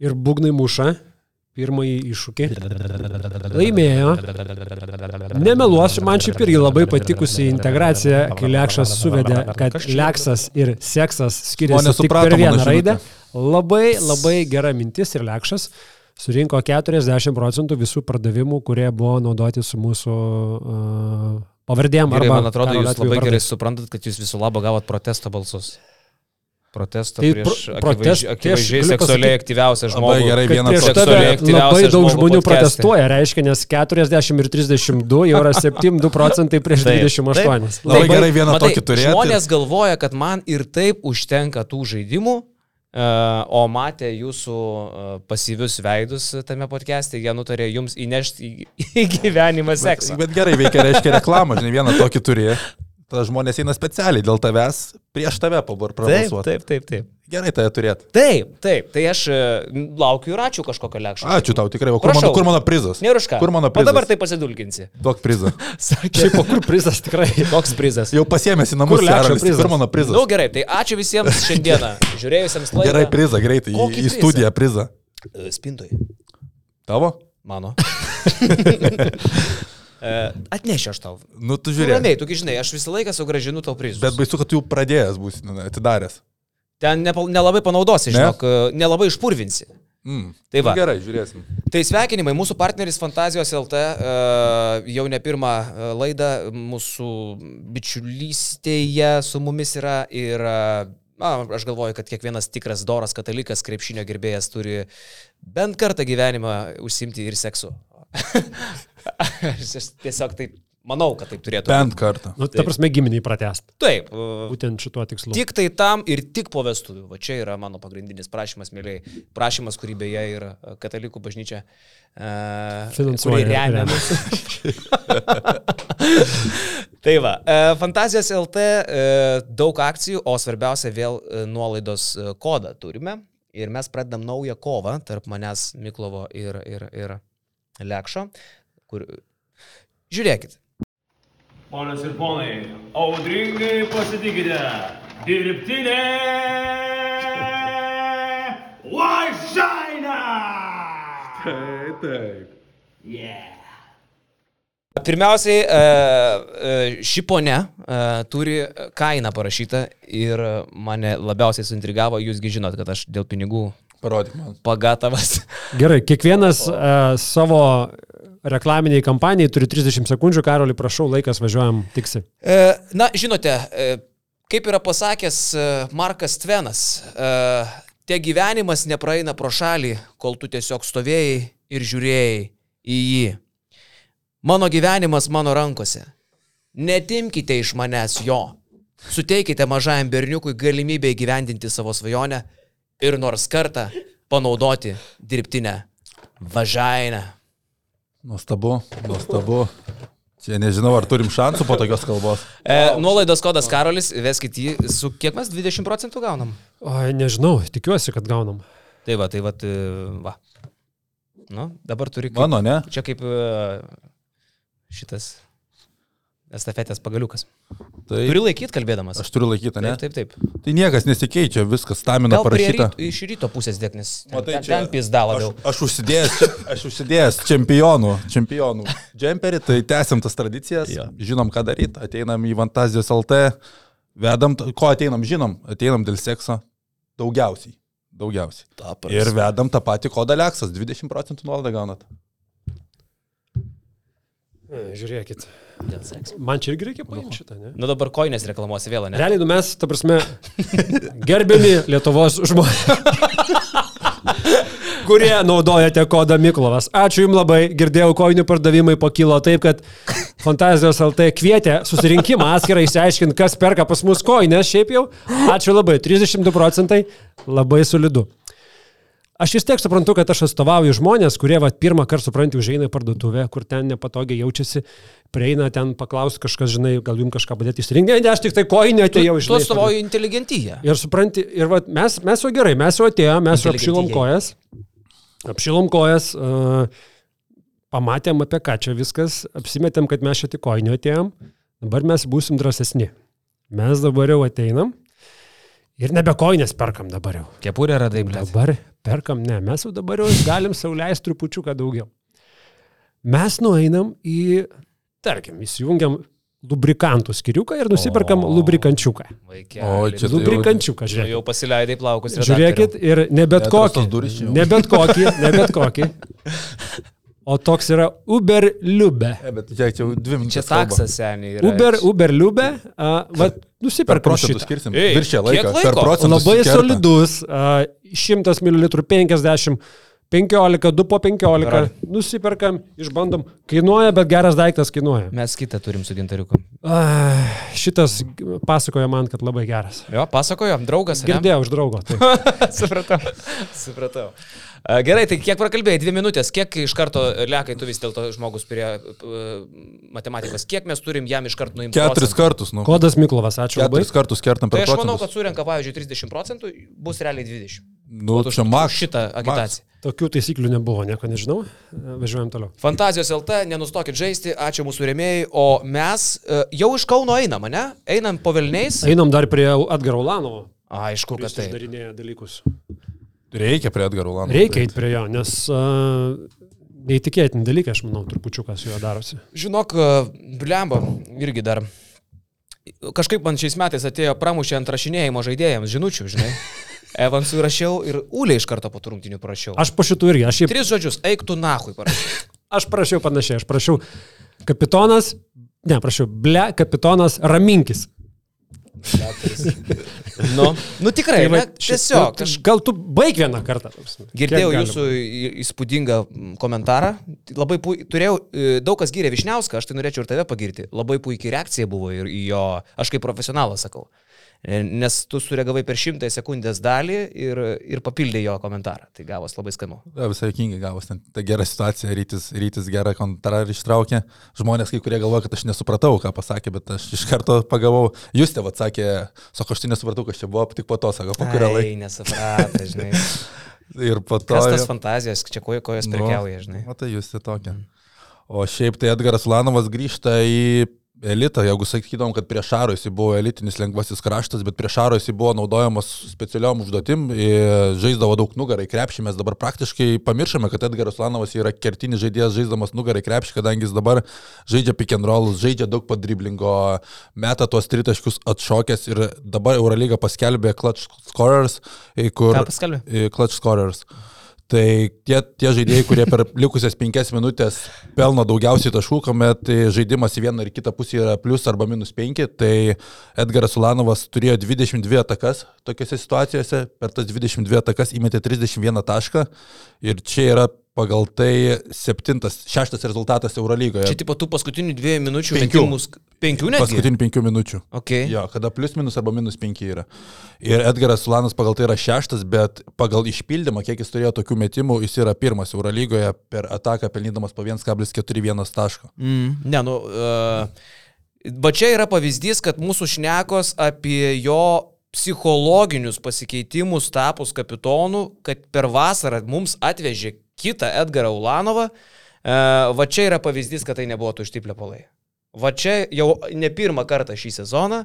ir būgnai muša pirmąjį iššūkį. Laimėjo. Nemeluosiu, man šiaip irgi labai patikusi integracija, kai Lekšas suvedė, kad Leksas ir seksas skiriasi tik per vieną raidę. Labai, labai gera mintis ir Lekšas surinko 40 procentų visų pardavimų, kurie buvo naudoti su mūsų uh, pavardėm. Gerai, man atrodo, jūs labai gerai vardais. suprantat, kad jūs visų labo gavot protesto balsus. Protesto Tai prieš pro- akivaizdžiai, protest- tai akivaizdžiai galiu seksualiai aktyviausią Labai žmogų. gerai, vienas prieš seksualiai tave labai aktyviausias daug žmonių podcast'e. protestuoja, reiškia, nes 40 ir 32 jau yra 7 procentai prieš Taip, 28. Labai gerai vieną matai, tokį turėti. Žmonės galvoja, kad man ir taip užtenka tų žaidimų, e, o matė jūsų e, pasyvius veidus tame podcast'e, jie nutarė jums įnešti į, į gyvenimą seksą. Bet gerai veikia, reiškia reklamą, žinai, vieną tokį turi. Tada žmonės eina specialiai dėl tavęs, prieš tave pabar Taip, taip, taip, taip. Gerai tai turėti. Taip, taip, tai aš e, laukiu ir ačiū kažkokio lekščio. Ačiū tau tikrai. O kur mano, kur mano prizas? Nėra už ką. Kur mano O prizas? dabar tai pasidulkinsi. Duok prizą. Sakė, Šiaip, o kur prizas tikrai? koks prizas. Jau pasiemėsi namus, Kur Lekšo prizas? Kur mano prizas? Na nu, gerai, tai ačiū visiems šiandieną žiūrėjusiems laidą. Gerai, prizą, greitai. Į, į studiją prizą. E, Spintoj. Tavo? Mano. E, Atnešiu aš tau. Nu, tu žiūrėk. Ramiai, tu žinai, aš visą laiką sugražinu tau prizus. Bet baisu, kad tu jau pradėjęs būsi, nu, atidaręs. Ten nelabai panaudosi, Ne? žinok, e, nelabai išpurvinsi. Mm. Tai va. Nu, gerai, žiūrėsim. Tai sveikinimai, mūsų partneris Fantazijos LT e, jau ne pirmą e, laidą mūsų bičiulystėje su mumis yra ir na, aš galvoju, kad kiekvienas tikras doras katalikas, krepšinio gerbėjas turi bent kartą gyvenimą užsimti ir seksu. aš tiesiog taip manau, kad taip turėtų. Bent kartą. Nu, ta prasme, giminiai pratest. Taip. Būtent šituo tikslu. Tik tai tam ir tik po vestuvių. Va čia yra mano pagrindinis prašymas, mėlyai. Prašymas, kurį beje ir e, katalikų bažnyčia uh, Finansuoja, remia. remia. mus. tai va, e, Fantazijos LT daug akcijų, o svarbiausia vėl nuolaidos kodą turime. Ir mes pradedam naują kovą tarp manęs Miklovo ir, ir, ir Lekšo. Kur... Žiūrėkit, Ponios ir ponai, audringai pasitikite. Dirbtinė lažaina. Taip, taip. Yeah. Pirmiausiai, e, e, ši ponia e, turi kainą parašytą ir mane labiausiai suintrigavo, jūsgi žinot, kad aš dėl pinigų Parodyk man. pagatavas. Gerai, kiekvienas uh, savo reklaminiai kampanijai turi 30 sekundžių, Karoli, prašau, laikas važiuojam tiksi. E, Na, žinote, e, kaip yra pasakęs e, Markas Tvenas, e, te gyvenimas nepraeina pro šalį, kol tu tiesiog stovėjai ir žiūrėjai į jį. Mano gyvenimas mano rankose. Netimkite iš manęs jo. Suteikite mažajam berniukui galimybę įgyvendinti savo svajonę ir nors kartą panaudoti dirbtinę važainą. Nuostabu, nuostabu. Čia nežinau, ar turim šansų po tokios kalbos. E, nuolaidos kodas Karolis, veskit jį, su kiek mes 20 procentų gaunam? O, nežinau, tikiuosi, kad gaunam. Tai va, tai va, va. Nu, dabar turi kaip, Mano, ne? čia kaip e, šitas estafetės pagaliukas. Tai Turi laikyti kalbėdamas. aš turiu laikyti, ne? Taip, taip, taip. Tai niekas nesikeičia, viskas stamina Gal prie parašyta. ryto, iš ryto pusės dėk, nes ten, Matai, ten, čia- ten pizda labiau. Aš, aš užsidėjęs, aš užsidėjęs čempionų, čempionų džemperį, tai tęsiam tas tradicijas, Jo. žinom, ką daryti, ateinam į Fantazijos LT, vedam, ko ateinam, žinom, ateinam dėl sekso daugiausiai. Daugiausiai. Ir vedam tą patį kodą Leksas, 20 procentų nuolaidą gaunat. E, Žiūrėkit. Dėl sekso. Man čia irgi reikia paimti šitą, ne? Nu dabar koinės reklamuosi vėl, ne? Realiai, nu mes, ta prasme, gerbiami Lietuvos žmonės, kurie naudojate kodą Miklovas. Ačiū Jums labai, girdėjau, koinių pardavimai pakilo taip, kad Fantazijos LT kvietė susirinkimą atskirai išsiaiškinti, kas perka pas mus koinės šiaip jau. Ačiū labai, 32 procentai, labai solidu. Aš vis tiek suprantu, kad aš atstovauju žmonės, kurie vat, pirmą kartą supranti, užeina į parduotuvę, kur ten nepatogiai jaučiasi, prieina ten paklausti kažkas, žinai, gal jums kažką padėti išsirinkti. Ne, ne, aš tik tai koinį atėjau Tu žinai. atstovauji inteligentiją. Ir supranti, ir vat, mes, mes jau gerai, mes jau atėjome, mes jau apšilom kojas. Apšilom kojas. Uh, pamatėm apie ką čia viskas, apsimetėm, kad mes čia tik koinio atėjom, dabar mes būsim drąsesni. Mes dabar jau ateinam ir nebe koinės perkam dabar jau. Kepurė radai, ble. Dabar perkam, ne, mes jau dabar jau galim sauliaisti trupučiuką daugiau. Mes nueinam į, tarkim, įsijungiam lubrikantų skiriuką ir nusiperkam O. lubrikančiuką. O, čia Lubrikančiuką, Jau, žiūrėk. jau pasileidai plaukus. Žiūrėkit ir ne bet kokį. Ne bet kokį, ne bet kokį. O toks yra Uber Liube. E, bet čia jau dvi minutės. Čia taksas seniai. yra. Uber, Uber Liube, uh, nusiperkam procentus skirsim. Ei, Viršė laiką. laiko? Per procentus. Labai sukerta. solidus, uh, 100 ml 50, 15, 2 po 15, Gerai. nusiperkam, išbandom. Kainuoja, bet geras daiktas kainuoja. Mes kitą turim su gintariuku. Uh, šitas pasakoja man, kad labai geras. Jo, pasakojo, draugas. Girdėjau iš draugo. Tai. supratau. supratau. Gerai, tai kiek prakalbėjai, dvi minutės, kiek iš karto lekai tu vis dėlto žmogus prie uh, matematikos, kiek mes turim jam iš karto nuimti? Keturis kartus, nu. Kodas Miklovas, ačiū labai. Keturis kartus kertam Tai per aš manau, kad surenka, pavyzdžiui, 30 procentų, bus realiai 20. Nu, už- čia už maks. Šitą agitaciją. Tokių taisyklių nebuvo, nieko nežinau. Važiuojam toliau. Fantazijos LT, nenustokit žaisti, ačiū mūsų rėmėjai, o mes uh, jau iš Kauno einam, ne? Einam po Vilniais. Einam dar prie Edgaro Ulanovo, Aišku, kad tai. uždarinėja dalykus. Reikia prie Edgaro Lano. Reikia eiti prie jo, nes uh, neįtikėtini dalykai, aš manau, trupučiukas su juo darosi. Žinok, blemba, irgi dar. Kažkaip man šiais metais atėjo pramušė ant rašinėjimo žaidėjams žinučių, žinai. Evansui rašiau ir Ulė iš karto po turrungtinių prašiau. Aš po šitų irgi, aš, šiaip, Tris žodžius, eik tu nahui parašiau. aš prašiau panašiai, aš prašiau kapitonas, ne, prašiau, ble, kapitonas Raminkis. Nu, nu tikrai, Tai va, ne, tiesiog. šit- Aš Gal tu baig vieną kartą. girdėjau jūsų įspūdingą komentarą. Labai pui... turėjau, e, daug kas gyrė Višniauską, aš tai norėčiau ir tave pagirti. Labai puikiai reakcija buvo ir jo, aš kaip profesionalas sakau. E, Nes tu sureagavai per šimtą sekundės dalį ir, ir papildė jo komentarą. Tai gavos labai skanu. Ja, visai jokingai gavos, ten ta gera situacija, rytis, rytis gerą komentarą ištraukė. Žmonės kai kurie galvoja, kad aš nesupratau, ką pasakė, bet aš iš karto pagavau. Jūs te atsakė, sako, aš tai nesupratau, kas čia buvo, tik po to, sako, po kurio laiko. Ai, nesupratai, žinai. Ir po to... Kas tas fantazijas, čia koje kojas prekiauja, žinai. O tai jūs tai tokia. O šiaip tai Edgaras Lanovas grįžta į elitą, jeigu sakydavom, kad prieš Šaro jis buvo elitinis lengvasis kraštas, bet prieš Šaro jis buvo naudojamas specialiom užduotim, i žaisdavo daug nugarai krepšį, mes dabar praktiškai pamiršome, kad Edgaras Lanovas yra kertinis žaidėjas žaisdamas nugarai krepšį, kadangi jis dabar žaidžia pick and rollus, žaidžia daug padriblingo, meta tuos tritaškius atšokęs ir dabar Eurolyga paskelbė clutch scorers, i kur... Ką paskelbė? į Clutch Scorers. Tai tie, tie žaidėjai, kurie per likusias penkias minutės pelno daugiausiai taškų, kuomet tai žaidimas į vieną ir kitą pusę yra plus arba minus penki, tai Edgaras Ulanovas turėjo 22 atakas tokiuose situacijose, per tas 22 atakas įmetė 31 tašką. Ir čia yra pagal tai septintas, šeštas rezultatas Eurolygoje. Čia tipo tų paskutinių dviejų minučių Penkių. metimus. Penkių net? Paskutinių penkių minučių. Okay. Jo, kada plus minus arba minus 5 yra. Ir Edgaras Sulanas pagal tai yra šeštas, bet pagal išpildymą, kiek jis turėjo tokių metimų, jis yra pirmas Eurolygoje per ataką pelnydamas po 1,41 taško. Mm, ne, nu, uh, va čia yra pavyzdys, kad mūsų šnekos apie jo psichologinius pasikeitimus tapus kapitonu, kad per vasarą mums atvežė kitą Edgarą Ulanovą, uh, va čia yra pavyzdys, kad tai nebuvo tušti plepalai. Va čia jau ne pirmą kartą šį sezoną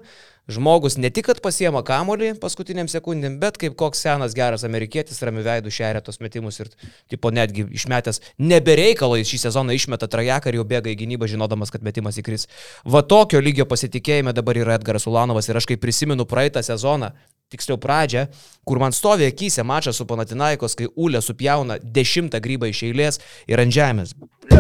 žmogus ne tik, kad pasiema kamolį paskutiniam sekundėm, bet kaip koks senas geras amerikietis ramių veidų šeria tos metimus ir tipo netgi išmetęs nebereikalai šį sezoną išmeta trajeką ir jau bėga į gynybą žinodamas, kad metimas įkris. Va tokio lygio pasitikėjime dabar yra Edgaras Ulanovas ir aš kai prisimenu praeitą sezoną, tiksliau pradžią, kur man stovi akise mačas su Panatinaikos, kai Ulė supjauna dešimtą grybą iš eilės ir ant žemės. Ble,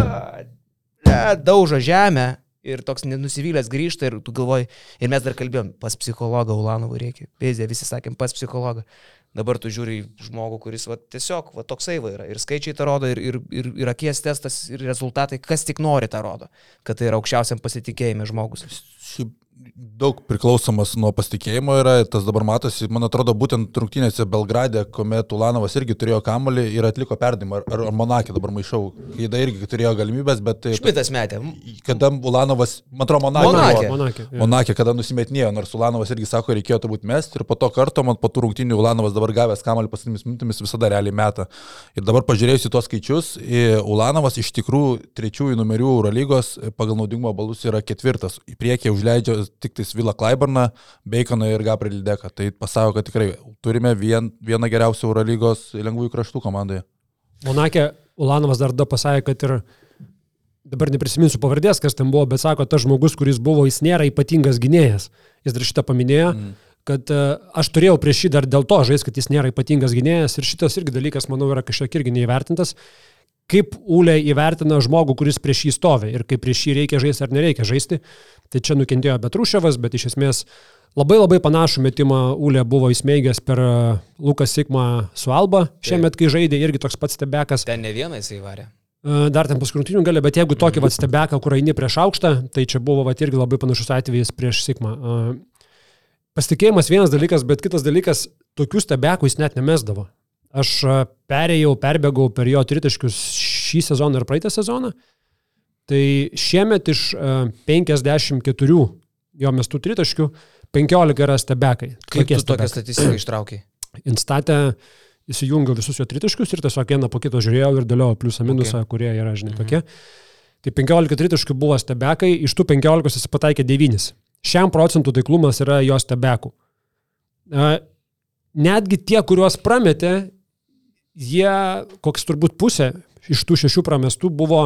ble, daužo žemę ir toks nusivylęs grįžta ir tu galvoji, ir mes dar kalbėjom, pas psichologą Ulanovų reikia. Pėzė, visi sakėm, pas psichologą. Dabar tu žiūri žmogų, kuris va, tiesiog va, toksai va yra. Ir skaičiai tą rodo, ir, ir, ir, ir akies testas, ir rezultatai, kas tik nori tą rodo, kad tai yra aukščiausiam pasitikėjime žmogus. Šiaip daug priklausomas nuo pasitikėjimo yra, tas dabar matosi, man atrodo, būtent rungtynėse Belgrade, kuomet Ulanovas irgi turėjo kamolį ir atliko perdimą, ar, ar Monakė dabar maišau, kai da irgi turėjo galimybės, bet... Šmitas metė. Kada Ulanovas, man atrodo, Monakė. Monakė. Monakė. Monakė, kada nusimetinėjo, nors Ulanovas irgi sako, reikėjo turbūt mesti ir po to karto, man po tų rungtynių Ulanovas dabar gavęs kamalį paskutinėmis minutėmis visada realiai meta. Ir dabar pažiūrėjus į tuos skaičius, Ulanovas iš tikrųjų trečiųjų numerių Eurolygos pagal naudingumo balus yra ketvirtas. Į priekį užleidžia tik tais Vila Klaibarną, Baconą ir Gabrielį Deką. Tai pasako, kad tikrai turime vien, vieną geriausią Eurolygos lengvųjų kraštų komandoje. Monakė Ulanovas dar da pasakė, kad ir dabar neprisiminsiu pavardės, kas ten buvo, bet sako, tas žmogus, kuris buvo, jis nėra ypatingas gynėjas. Jis dar šitą paminėjo, mm. kad uh, aš turėjau prieš jį dar dėl to žais, kad jis nėra ypatingas gynėjas ir šitas irgi dalykas, manau, yra kažkiek irgi neįvertintas. Kaip Ūlė įvertina žmogų, kuris prieš jį stovi ir kaip prieš jį reikia žaisti ar nereikia žaisti. Tai čia nukentėjo Betruševas, bet iš esmės labai labai panašų metimą Ūlė buvo įsmeigęs per e, Lukas Sikmą su Alba. Šiemet, kai žaidė, irgi toks pats stebekas. Ten ne vieną jisai varė. E, Dar ten paskrutinių gali, bet jeigu tokį vat stebeką, kur eini prieš aukštą, tai čia buvo vat irgi labai panašus atvejis prieš Sigmą. E, Pasitikėjimas vienas dalykas, bet kitas dalykas, tokių stebekų jis net nemesdavo. Aš e, perėjau, perbėgau per jo tritaškius šį sezoną ir praeitą sezoną. Tai šiemet iš e, 54 jo mestų tritaškių 15 yra stebekai. Kaip tu tokią statistiką ištraukiai? Instatė įsijungiau visus jo tritaškius ir tiesiog vieną po kito žiūrėjau ir dėliau pliusą minusą, okay. kurie yra, žinai, tokie. Tai 15 tritaškių buvo stebekai, iš tų 15 jis pataikė 9. Šiam procentų taiklumas yra jo stebekų. E, Netgi tie, kuriuos prametė, jie, koks turbūt pusė iš tų šešių pramestų buvo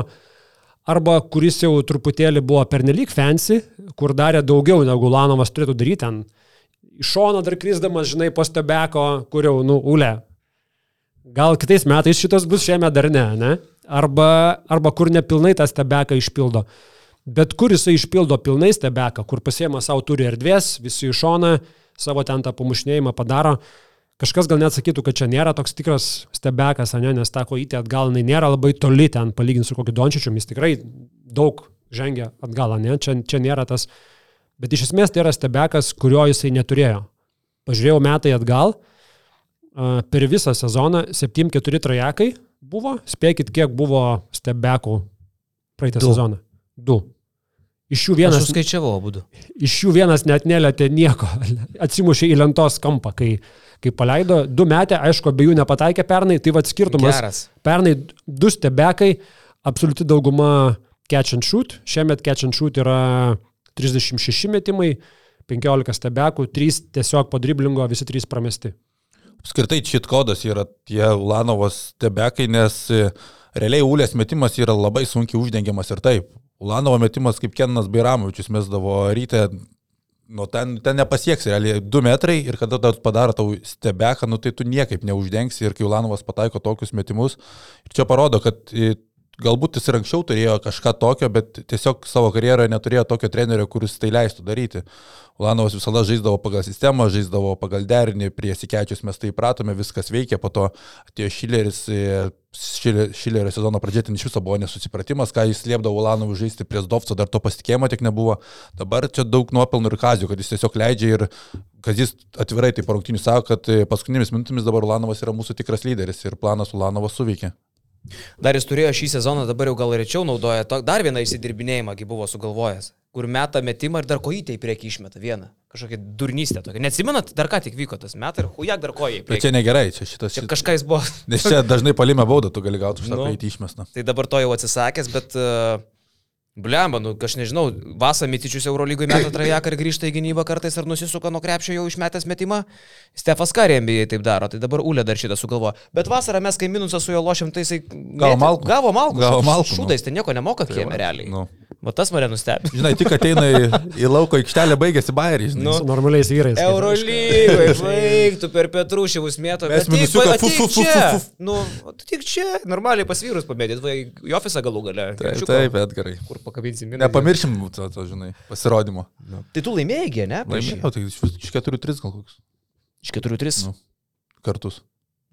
arba kuris jau truputėlį buvo pernelyg fancy, kur darė daugiau negu Lanovas turėtų daryti ten. Iš šono dar krisdamas, žinai, po stebeko, kur jau, nu, ulė. Gal kitais metais šitas bus šiame dar ne, ne? Arba, arba kur nepilnai tą stebeką išpildo. Bet kur jisai išpildo pilnai stebeką, kur pasiema savo turi erdvės, visi iš šoną, savo ten tą pamušnėjimą padaro. Kažkas gal net sakytų, kad čia nėra toks tikras stebekas, ne, nes ta kojytė atgal, jinai nėra labai toli ten, palyginti su kokiu Dončičiu, jis tikrai daug žengia atgal, ne, čia, čia nėra tas. Bet iš esmės tai yra stebekas, kurio jisai neturėjo. Pažiūrėjau metai atgal, per visą sezoną 7-4 trajekai buvo, spėkit, kiek buvo stebekų praeitą Du. sezoną. Du. Iš jų Aš vienas suskaičiavau abu. iš jų vienas net nelėtė nieko, atsimušė į lentos kampą, kai, kai paleido, du metė, aišku, abiejų nepataikė pernai, tai vad skirtumas. Geras. Pernai du stebekai, absoliuti dauguma catch and shoot, šiemet catch and shoot yra 36 metimai, 15 stebekų, 3 tiesiog po driblingo, visi 3 pramesti. Apskritai, šit kodas yra tie Ulanovos tebekai, nes e, realiai Ulės metimas yra labai sunkiai uždengiamas ir taip. Ulanovo metimas kaip Kenas Bairamovičius mesdavo ryte, nu ten, ten nepasieks realiai 2 metrai ir kada tau padaro tau stebeką, nu tai tu niekaip neuždengsi ir kai Ulanovas pataiko tokius metimus. Ir čia parodo, kad galbūt jis ir anksčiau turėjo kažką tokio, bet tiesiog savo karjeroje neturėjo tokio trenerio, kuris tai leistų daryti. Ulanovas visada žaisdavo pagal sistemą, žaisdavo pagal derinį, prie Sikečius mes tai įpratome, viskas veikia, po to atėjo Šileris, e, Šile- Šilerio sezono pradžioje ten iš viso buvo nesusipratimas, ką jis liepdavo Ulanovui žaisti prie Zdovco, dar to pasitikėjimo tik nebuvo. Dabar čia daug nuopelnų ir Kazijų, kad jis tiesiog leidžia ir Kazis atvirai tai parungtinių sako, kad e, paskutinėmis minutėmis dabar Ulanovas yra mūsų tikras lyderis ir planas Ulanovas suveikė. Dar jis turėjo šį sezoną, dabar jau gal rečiau naudoja, to, dar vieną įsidirbinėjimą, buvo sugalvojęs, kur meta metimą ir dar kojytę į priekį išmeta vieną. Kažkokia durnystė tokia. Neatsimenat, dar ką tik vyko tas metai ir hujak dar kojai. Bet čia negerai, čia šitas... čia jis buvo. Nes čia dažnai palime baudą, tu gali gauti už tą Nu. praeitį išmestą. Tai dabar to jau atsisakęs, bet... Uh, Blemba, nu, aš nežinau, Vasa Mitičius Eurolygui meta trajeką ir grįžta į gynybą kartais ar nusisuka nuo krepšio jau išmetęs metimą. Stefas Karė NBA taip daro, tai dabar Ulė dar šitą sugalvo. Bet vasarą mes, kai minusą su juo lošiam, tai jisai... mėtė- malkų. Gavo malkų. Gavo Š- malkų, nu. Šūdais, tai nieko nemoka Tai kieme realiai. nu. Va tas mane nustebino. Žinai, tik ateina į, į lauko aikštelę, baigėsi bairį, žinai. Nu. Su normaliais vyrais. Eurolygoje, baigtų per Petrušyvus mėto. Mes va, fu, tik fu, fu, čia. fu, fu. Nu, tu tik čia. Normaliai pas vyrus pamėdėt, va, į ofisą galų gale. Taip, taip, bet gerai. Kur pakabinsim minusą. Nepamiršim to, to, žinai, pasirodymo. Tai tu laimėjai, ne? Laimėjau, tai iš, iš 4-3 gal koks Iš 4-3. Nu. kartus.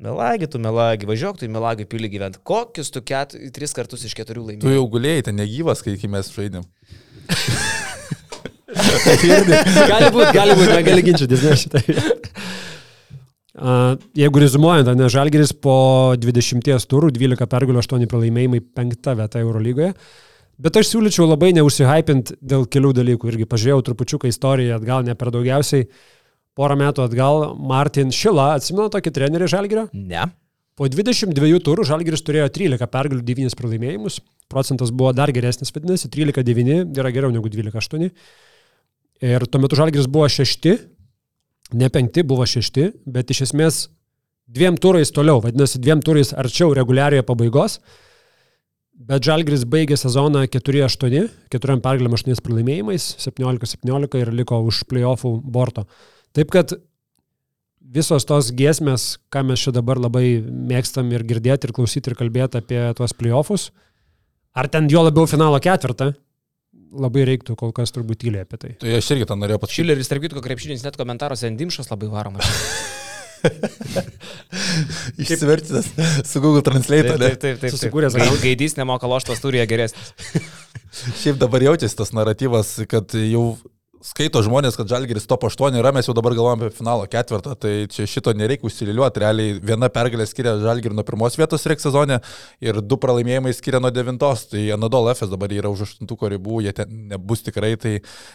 Melagi, tu melagi, važiuok, tu į melagi pilį gyventi. Kokius tu ket, tris kartus iš keturių Tu laimėjai? jau gulėjai, ten negyvas, kai, kai mes žaidėm. gali būti, gali būti, negali ginčytis, ne šitai. Uh, jeigu rezumuojant, ne Žalgeris po 20 turų, 12 pergalių, 8 pralaimėjimai, 5 vieta Eurolygoje. Bet aš siūlyčiau labai neužsihypint dėl kelių dalykų. Irgi pažiūrėjau trupučiuką istoriją atgal, ne per daugiausiai. Porą metų atgal Martin Šila, atsimenu tokį trenerį Žalgerio? Ne. Po 22 turų Žalgeris turėjo 13 pergalių, 9 pralaimėjimus. Procentas buvo dar geresnis, vadinasi, 13-9 yra geriau negu 12-8. Ir tuo metu Žalgeris buvo šešti ne penkti, buvo šešti, bet iš esmės dviem turais toliau, vadinasi, dviem turais arčiau reguliarioje pabaigos. Bet Žalgris baigė sezoną 4-8, 4 pergalėm 8 pralaimėjimais, 17-17 ir liko už playoffų borto. Taip kad visos tos giesmės, ką mes čia dabar labai mėgstam ir girdėti, ir klausyti, ir kalbėti apie tuos playoffus, ar ten jo labiau finalo ketvirtą, labai reiktų kol kas turbūt tylė apie tai. Tai aš irgi tą norėjau pasakyti. Šileris, tarp kitko, krepšinis net komentaruose Endimšas labai varomas. Išsiverčitas su Google Translate. Taip, taip, taip. taip. Susikūręs Gaidys nemoka loštos turija geresnis. Šiaip dabar jaučiasi tas naratyvas, kad jau skaito žmonės, kad Žalgiris top 8 yra, mes jau dabar galvojame apie finalo ketvirtą, tai čia šito nereikia užsiliuoti, realiai viena pergalė skiria Žalgirį nuo pirmos vietos reik sezone ir du pralaimėjimai skiria nuo devintos, tai Anadol FS dabar yra už aštuntuko ribų, jie ten nebus tikrai, tai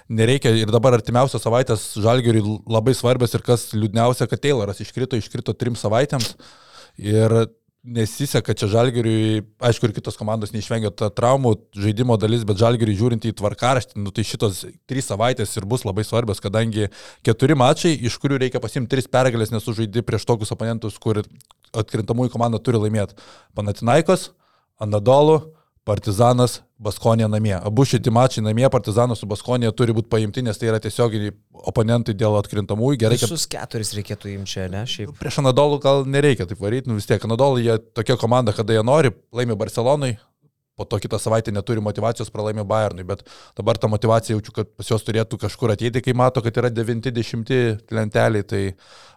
nereikia. Ir dabar artimiausios savaitės Žalgiriui labai svarbios ir kas liūdniausia, kad Tayloras iškrito, iškrito trim savaitėms. Ir nesiseka čia Žalgiriui, aišku, ir kitos komandos neišvengia traumų žaidimo dalis, bet Žalgiriui žiūrint į tvarkaraštį, nu, tai šitos trys savaitės ir bus labai svarbios, kadangi keturi mačai, iš kurių reikia pasimti tris pergalės, nes sužaidži prieš tokius oponentus, kur atkrintamųjų komanda turi laimėti. Panatinaikos, Anadolu, Partizanas, Baskonė namie. Abu šitie mačai namie, Partizanas su Baskonė turi būti paimti, nes tai yra tiesioginiai oponentai dėl atkrintamųjų. Gerai, kad Visus keturis reikėtų imti čia, ne? Šiaip. Prieš Anadolų gal nereikia taip varyti, nu vis tiek Anadolų jie tokia komanda, kada jie nori, laimi Barcelonai, po to kitą savaitę neturi motivacijos, pralaimi Bayernui, bet dabar ta motivacija jaučiu, kad pas juos turėtų kažkur ateiti, kai mato, kad yra 90 lenteliai, tai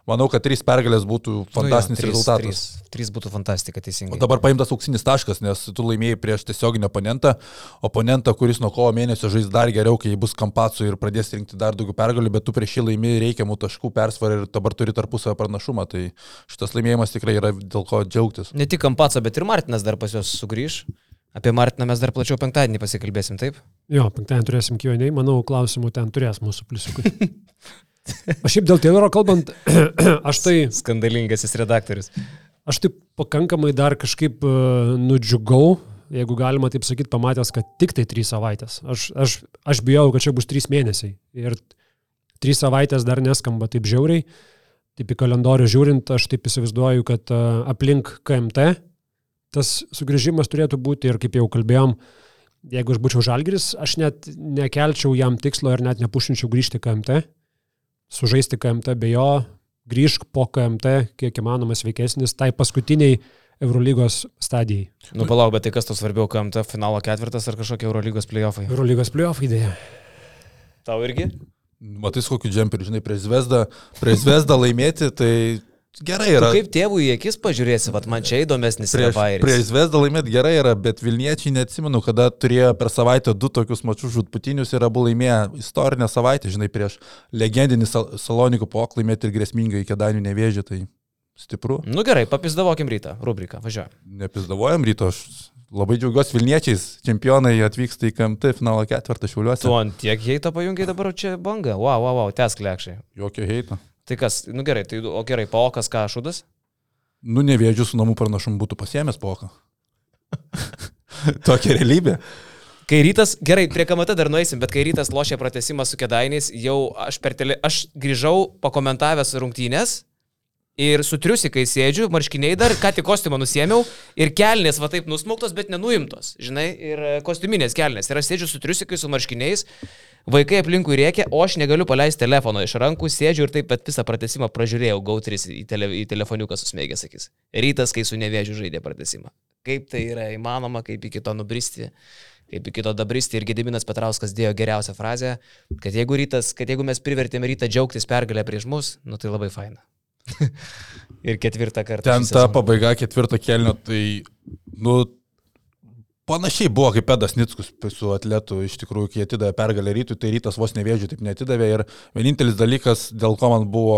manau, kad trys pergalės būtų fantastinis nu jo, trys, rezultatas. Trys, trys būtų fantastika, O teisingai. dabar paimtas auksinis taškas, nes tu laimėjai prieš tiesioginį oponentą, oponentą, kuris nuo kovo mėnesio žais dar geriau, kai bus kampatsų ir pradės rinkti dar daugiau pergalių, bet tu prieš jį laimėjai reikiamų taškų persvarą ir dabar turi tarpusavio pranašumą, tai šitas laimėjimas tikrai yra dėl ko džiaugtis. Ne tik Kampaco, bet ir Martinas dar pas juos sugrįž. Apie Martiną mes dar plačiau penktadienį pasikalbėsim, taip? Jo, penktadienį turėsim Q&A, manau, klausimų ten turės mūsų pliusiukai. O šiaip dėl Tayloro kalbant, aš tai, Skandalingasis redaktorius. aš tai pakankamai dar kažkaip uh, nudžiugau, jeigu galima taip sakyti, pamatęs, kad tik tai trys savaitės. Aš, aš, aš bijau, kad čia bus trys mėnesiai. Ir trys savaitės dar neskamba taip žiauriai. Taip į kalendorių žiūrint, aš taip įsivaizduoju, kad uh, aplink KMT tas sugrįžimas turėtų būti ir kaip jau kalbėjom, jeigu aš būčiau žalgris, aš net nekelčiau jam tikslo ir net nepušinčiau grįžti KMT, sužaisti KMT be jo, grįžk po KMT, kiek įmanoma sveikesnis, tai paskutiniai Eurolygos stadijai. Nu, palauk, bet tai kas to svarbiau, KMT finalo ketvirtas ar kažkokie Eurolygos playoffai? Eurolygos playoff idėja. Tau irgi? Matai, kokiu džemperiu, žinai, prieš Zvezdą, prieš Zvezdą laimėti, tai gerai Tu yra. kaip tėvų į akis pažiūrėsi, vad man čia įdomesnis yra Prieš, Bairis. prieš Zvezdą laimėti gerai yra, bet Vilniečiai neatsimenu, kada turėjo per savaitę du tokius mačius žudputinius ir abu laimėjo istorinę savaitę, žinai, prieš legendinį Sal Salonikų poklį laimėti ir grėsmingai iki Danių nevėžį, tai stipru. Nu gerai, papizdavokim rytą, rubriką, važiuoju. Nepizdavojam ryto, aš labai džiaugiuosi Vilniečiais, čempionai atvyksta į KMT finalo ketvirtą šiauliuose. Tu ant tiek heito pajungiai dabar čia banga. Wow, wow, wow, tes klekšai. Jokio heito. Tai kas, nu gerai, tai, o gerai, paokas ką šudas? Nu, nevėdžių su namų pranašumu būtų pasiemęs poką. Tokia realybė. Kai rytas, gerai, prie KMT dar nueisim, bet kai rytas lošė pratesimą su kedainiais, jau aš per tele, aš grįžau pakomentavęs rungtynės ir su triusikai sėdžiu, marškiniai dar, ką tik kostiumą nusėmiau ir kelnės va taip nusmuktos, bet nenuimtos, žinai, ir kostiuminės kelnės. Ir aš sėdžiu su triusikai, su marškiniais, vaikai aplinkui rėkia, o aš negaliu paleisti telefono iš rankų, sėdžiu ir taip pat visą pratesimą pražiūrėjau, gautris į, tele, į telefoniuką susmėgęs, sakys. Rytas, kai su nevėžiu žaidė pratesimą. Kaip tai yra įmanoma, kaip iki to nubristi kaip iki to dabristi ir Gediminas Petrauskas dėjo geriausią frazę, kad jeigu, rytas, kad jeigu mes privertėme rytą džiaugtis pergalę prieš mus, nu tai labai faina. ir ketvirtą kartą. Ten ta pabaiga ketvirto kelnio, tai, nu, Panašiai buvo kaip Pedas Nickus su atletu, iš tikrųjų, kai atidavė pergalę rytui, tai rytas vos nevėžių taip netidavė ir vienintelis dalykas, dėl ko man buvo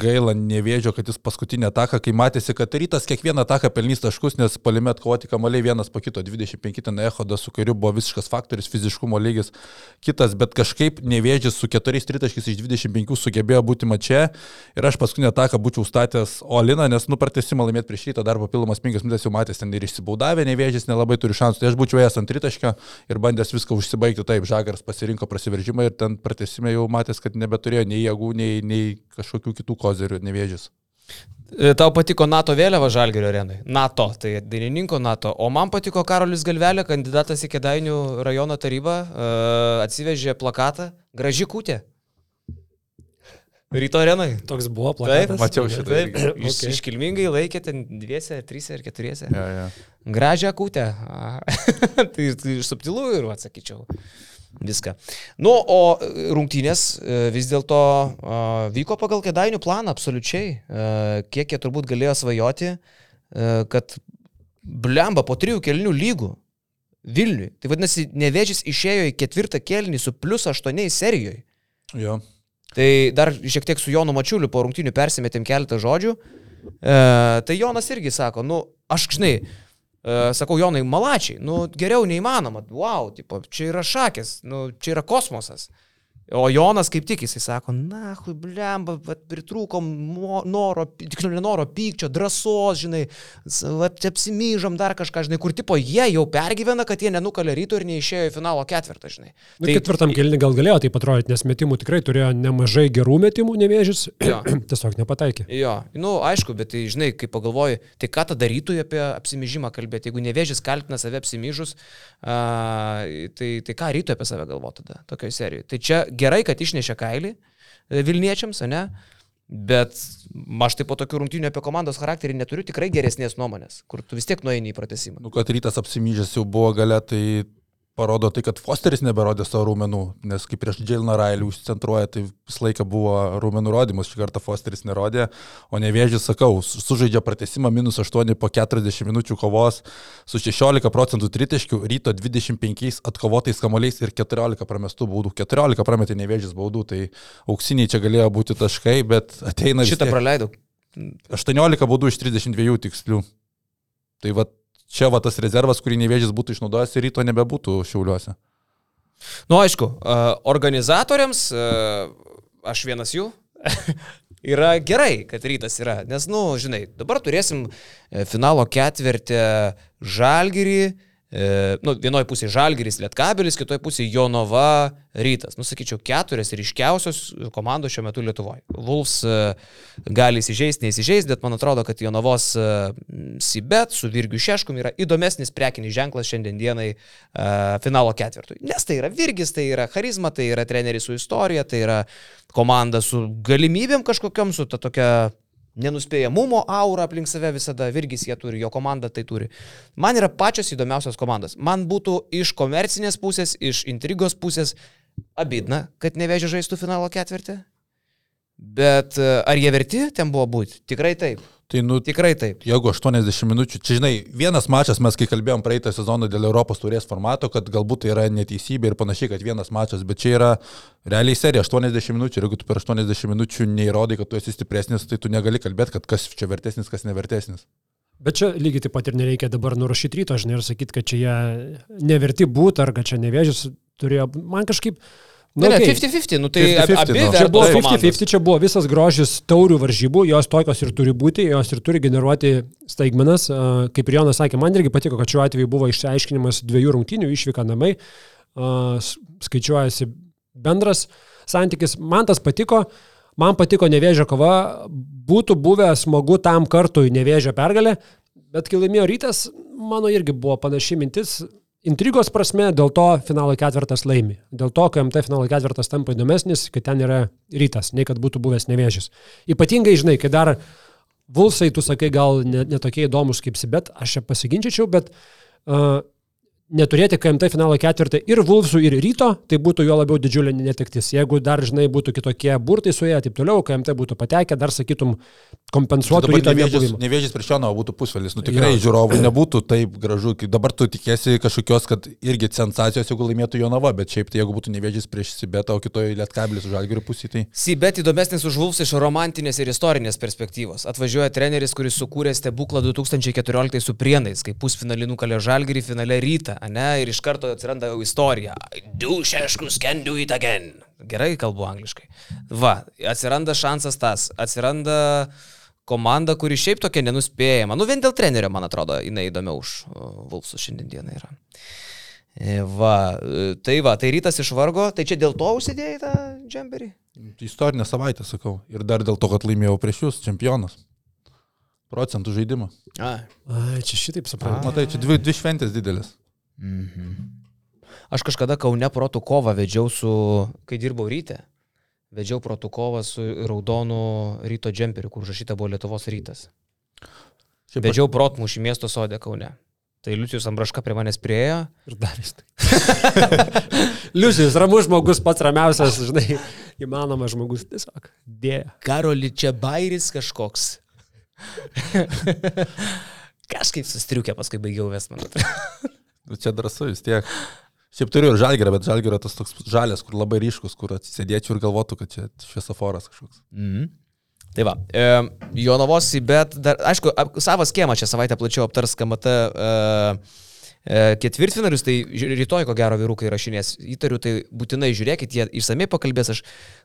gaila nevėžio, kad jis paskutinę ataką, kai matėsi, kad rytas kiekvieną ataką pelnys taškus, nes palime atkovoti kamaliai vienas po kito, 25 ten ehodas su kariu buvo visiškas faktorius, fiziškumo lygis kitas, bet kažkaip nevėžis su keturiais tritaškis iš 25 sugebėjo būti mačia ir aš paskutinę ataką būčiau statęs Oliną, nes nu pratesimą laimėti prieš rytą dar papildomas 5 minutės jau matęs ten ir išsibaudavę, nevėžis nelabai turi šansų. Tai aš būčiau ėjęs ant tritaškio ir bandęs viską užsibaigti taip. Žagaras pasirinko prasiveržimą ir ten pratesime jau matęs, kad nebeturėjo nei jėgų, nei, nei kažkokių kitų kozerių, nevėžis. E, Tau patiko NATO vėliava Žalgerio arenai. NATO, tai dainininko NATO. O man patiko Karolis Galvelė, kandidatas į Kedainių rajono tarybą, e, atsivežė plakatą Graži kūtė. Ryto arenai. Toks buvo Taip, plakatas. mačiau šitą Taip, iš, Okay. iškilmingai laikė ten dviese, trise ir keturiese. Ja, ja. Gražią kūtę. Tai, tai subtilu ir atsakyčiau. Viską. Nu, o rungtynės e, vis dėlto vyko pagal kėdainių planą, absoliučiai. E, Kiek jie turbūt galėjo svajoti, e, kad blemba po trijų kelnių lygų Vilniui. Tai vadinasi, nevėžys išėjo į ketvirtą kelnį su plus aštuoniais serijoje. Jo. Tai dar šiek tiek su Jonu Mačiuliu po rungtynių persimetėm keletą žodžių. E, tai Jonas irgi sako, nu, aš žinai, e, sakau, Jonai, malačiai, nu, geriau neįmanoma, wow, tipo, čia yra šakės, nu, čia yra kosmosas. O Jonas kaip tik jisai sako, na, hui, blemba, pritrūkom noro, tiksliau, ne noro, pykčio, drąsos, žinai, s- vat apsimyžom dar kažką, žinai, kur tipo jie jau pergyvena, kad jie nenukalė ryto ir neišėjo į finalo ketvirtą, žinai. Nu, ketvirtam kelniui gal galėjo tai atrodyti, nes metimų tikrai turėjo nemažai gerų metimų, nevėžis. Jo. Tiesiog nepataikė. Jo, nu aišku, bet tai žinai, kai pagalvoji, tai ką tada darytų apie apsimyžimą kalbėti, jeigu nevėžys kaltina save apsimyžus, a, tai, tai ką rytų apie save galvo tada, tokioje serijoje. Tai čia gerai, kad išnešė kailį e, Vilniečiams, ne? Bet aš taip po tokių rungtynių apie komandos charakterį neturiu tikrai geresnės nuomonės, kur tu vis tiek nueini į pratesimą. Nu, kad rytas apsimyžęs jau buvo gale, tai parodo tai, kad Fosteris neberodė savo rūmenų, nes kaip prieš Džilną Railį užcentruoja, tai visą laiką buvo rūmenų rodymas, šį kartą Fosteris nerodė, o nevėžys, sakau, su- sužaidžia pratesimą minus 8 po 40 minučių kovos su 16 procentų tritiškių, ryto 25 atkovotais kamoliais ir 14 pramestų baudų. 14 prametė nevėžys baudų, tai auksiniai čia galėjo būti taškai, bet ateina Šitą praleidau. 18 baudų iš 32 tikslių. Tai va čia va tas rezervas, kurį nevėžys būtų išnaudojęs ir ryto nebebūtų šiauliuose. Nu, aišku, organizatoriams, aš vienas jų, yra gerai, kad rytas yra. Nes, nu, žinai, dabar turėsim e, finalo ketvirtį Žalgirį, nu, vienoje pusėje Žalgiris, Lietkabelis, kitoje pusėje Jonova, Rytas. Nusakyčiau, keturias ryškiausios komandos šiuo metu Lietuvoje. Vulfs e, gali įsižeisti, neįsižeisti, bet man atrodo, kad Jonovos e, Sibet su Virgiu Šeškum yra įdomesnis prekinis ženklas šiandien dienai e, finalo ketvirtui. Nes tai yra Virgis, tai yra charizma, tai yra treneris su istorija, tai yra komanda su galimybėm kažkokiam, su ta tokia nenuspėjamumo aura aplink save visada, Virgis jie turi, jo komanda tai turi. Man yra pačios įdomiausios komandos. Man būtų iš komercinės pusės, iš intrigos pusės abidna, kad nevežė žaistų finalo ketvirtį. Bet e, ar jie verti ten buvo būti? Tikrai taip. Tai nu, Tikrai taip. jeigu 80 minučių, čia žinai, vienas mačas mes kai kalbėjom praeitą sezoną dėl Europos turės formato, kad galbūt tai yra neteisybė ir panašiai, kad vienas mačas, bet čia yra realiai serija 80 minučių ir jeigu tu per 80 minučių neįrodai, kad tu esi stipresnis, tai tu negali kalbėti, kad kas čia vertesnis, kas nevertesnis. Bet čia lygiai taip pat ir nereikia dabar nurašyti ryto, žinai, ir sakyti, kad čia jie neverti būti, ar kad čia nevėžys turėjo. Man kažkaip... Ne, ne, okei. 50-50, nu tai 50-50, abi nu. Čia buvo vertos komandos. 50-50, čia buvo visas grožis taurių varžybų, jos tokios ir turi būti, jos ir turi generuoti staigmenas. A, Kaip ir Jonas sakė, man irgi patiko, kad šiuo atveju buvo išsiaiškinimas dviejų rungtynių, išvyka namai, skaičiuojasi bendras santykis. Man tas patiko, man patiko nevėžio kova, būtų buvę smagu tam kartui nevėžio pergalė, bet kai laimėjo rytas, mano irgi buvo panaši mintis. Intrigos prasme, dėl to finalo ketvirtas laimi. Dėl to, kai MT finalo ketvirtas tampa įdomesnis, kad ten yra rytas, nei kad būtų buvęs nevėžys. Ypatingai, žinai, kai dar Vulsai, tu sakai, gal netokie ne įdomus kaip Sibet, aš čia pasiginčičiau, bet uh, neturėti KMT finalo ketvirtį ir Vulfsų, ir ryto, tai būtų jo labiau didžiulė netektis. Jeigu dar, žinai, būtų kitokie burtai su jie, taip toliau, KMT būtų patekę, dar sakytum, kompensuotų Dabar ryto nevėžys, nevėžys prieš Jonavą būtų pusvalis. Nu tikrai jo. žiūrovai nebūtų taip gražu. Dabar tu tikėsi kažkokios, kad irgi sensacijos, jeigu laimėtų Jonava, bet šiaip tai jeigu būtų nevėžys prieš Sibetą, o kitoje Lietkabilis už Algirių pusį, tai... Sibet įdomesnis už Vulfs iš romantinės ir istorinės perspektyvos. Atvažiuoja treneris, kuris sukūrė stebuklą 2014 su Prienais, kai pusfinalį nukalė Žalgirį, finale rytą, ne, ir iš karto atsiranda jau istorija. Du šeškus can do it again. Gerai kalbu angliškai. Va, atsiranda šansas tas, atsiranda komanda, kuri šiaip tokia nenuspėjama. Nu, vien dėl trenerio, man atrodo, jinai įdomiau už Vulfsus šiandien dieną yra. E, Va, e, tai va, tai rytas išvargo, tai čia dėl to užsidėjai tą džemperį? Istorinė savaitė, sakau. Ir dar dėl to, kad laimėjau prieš jūs, čempionas. Procentų žaidimą. A. Ai, čia šitaip suprantu. Matai, čia dvi, dvi šventės didelis. Aš kažkada Kaune protų kovą vedžiau su, kai dirbau ryte, vedžiau protų kovą su raudonu ryto džemperiu, kur užrašyta buvo Lietuvos rytas. Šiaip Vedžiau protmušį miesto sodė Kaune. Tai Liucijus Ambraška prie manęs priejo. Ir dar jis. Liucijus, ramus žmogus, pats ramiausias, žinai, įmanomas žmogus, tiesiog dėja. Karoli čia bairis kažkoks. Kažkaip sustriukė, paskui baigiau ves, man atrodo. Nu, Čia drąsu vis tiek. Šiaip turiu ir žalgerą, bet žalgerio tas toks žalias, kur labai ryškus, kur atsisėdėčiau ir galvotų, kad čia šviesoforas kažkoks. Mhm. Tai va, e, Jonavos, bet dar, aišku, ap- savas kiemą čia savaitę plačiau aptars KMT e, e, ketvirtfinalius, tai rytoj ko gero vyrukai rašinės. Įtariu, tai būtinai žiūrėkit, jie išsamei pakalbės, aš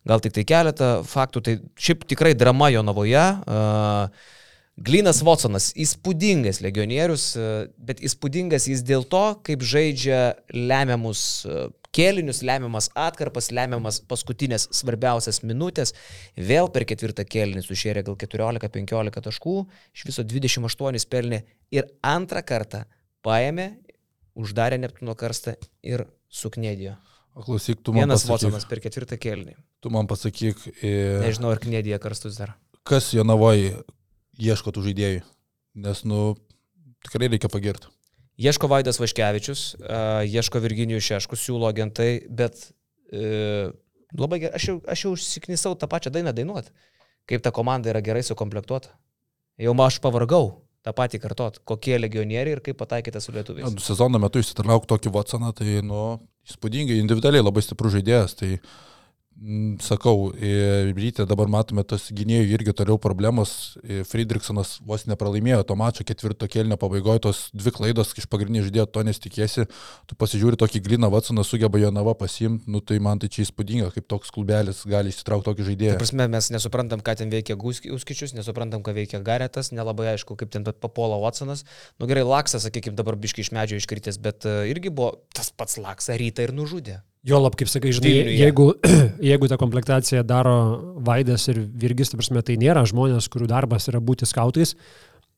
gal tik tai keletą faktų, tai šiaip tikrai drama Jonavoje. E, Glinas Watsonas, įspūdingas legionierius, e, bet įspūdingas jis dėl to, kaip žaidžia lemiamus e, kėlinius, lemiamas atkarpas, lemiamas paskutinės svarbiausias minutės. Vėl per ketvirtą kėlinį sušėrė gal 14-15 taškų, iš viso 28 pelnė ir antrą kartą paėmė, uždarė Neptūno karstą ir suknėdėjo. O klausyk, tu man Vienas pasakyk, Watsonas per ketvirtą kėlinį. tu man pasakyk, e, Nežinau, ar knėdėjo karstus dar. kas Jonavoje ieško tų žaidėjų. Nes, nu, tikrai reikia pagirti. Ieško Vaidas Vaškevičius, uh, ieško Virginijų Šeškus, siūlo agentai, bet uh, labai gerai, aš jau, aš jau užsiknisau tą pačią dainą dainuoti, kaip ta komanda yra gerai sukomplektuota. Jau aš pavargau tą patį kartot, kokie legionieriai ir kaip pataikėte su lietuviais. Nu, Sezono metu išsitrauk tokį Watsoną, tai, nu, įspūdingai, individualiai labai stiprus žaidėjas. Tai, mm, sakau, e, ryte dabar matome tos gynėjų irgi toliau problemos. E, Friedrichsonas vos nepralaimėjo to mačo ketvirto kelnio pabaigoje, tos dvi klaidos iš pagrindinių žaidėjų to nesitikėsi. Tu pasižiūri tokį Gliną Watsoną, sugeba Jonava pasimti, nu tai man tai čia įspūdinga, kaip toks klubelis gali išsitraukti tokį Ta žaidėją. prasme, mes nesuprantam, ką ten veikia Guski- Uskičius, nesuprantam, ką veikia Garetas, nelabai aišku, kaip ten papuola Watsonas. Nu gerai, Laksas, sakykime, dabar biški iš medžio iškritęs, bet uh, irgi buvo tas pats Laksas rytą ir nužudė. Jo lab, kaip sakai, žinai, Vilniuje. jeigu, jeigu tą komplektaciją daro Vaidas ir Virgis, tai prasme, tai nėra žmonės, kurių darbas yra būti skautais.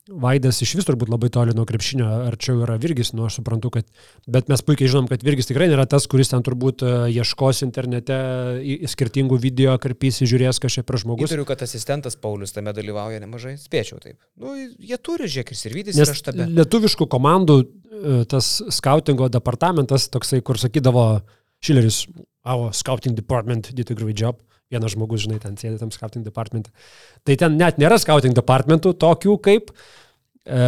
Vaidas iš vis turbūt labai toli nuo krepšinio, arčiau yra Virgis, nu aš suprantu, kad, bet mes puikiai žinom, kad Virgis tikrai nėra tas, kuris ten turbūt e, ieškos internete skirtingų video, karpys, žiūrės, kas čia per žmogus. Įtariu, kad asistentas Paulius tame dalyvauja nemažai. Spėčiau taip. Nu, jie turi, žiūrėk, ir Sirvidis Nes yra štabe. lietuviškų komandų e, tas skautingo departamentas, toksai, kur sakydavo Šileris, our scouting department did a great job. Vienas žmogus, žinai, ten sėdi tam scouting departmente. Tai ten net nėra scouting departmentų tokių kaip. E,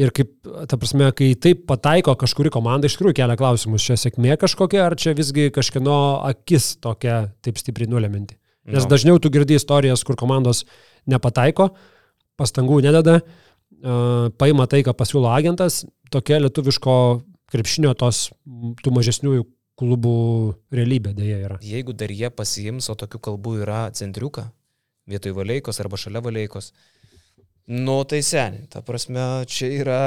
ir kaip, ta prasme, kai taip pataiko kažkuri komanda, iš tikrųjų kelia klausimus, čia sėkmė kažkokia, ar čia visgi kažkieno akis tokia taip stipriai nuleminti. Nes Nu. dažniau tu girdi istorijas, kur komandos nepataiko, pastangų nededa, e, paima tai, ką pasiūlo agentas, tokia lietuviško krepšinio tos tų mažesniųjų klubų realybė dėja yra. Jeigu dar jie pasiims, o tokių kalbų yra centriuką, vietoj valeikos arba šalia valeikos. Nu, tai seniai. Ta prasme, čia yra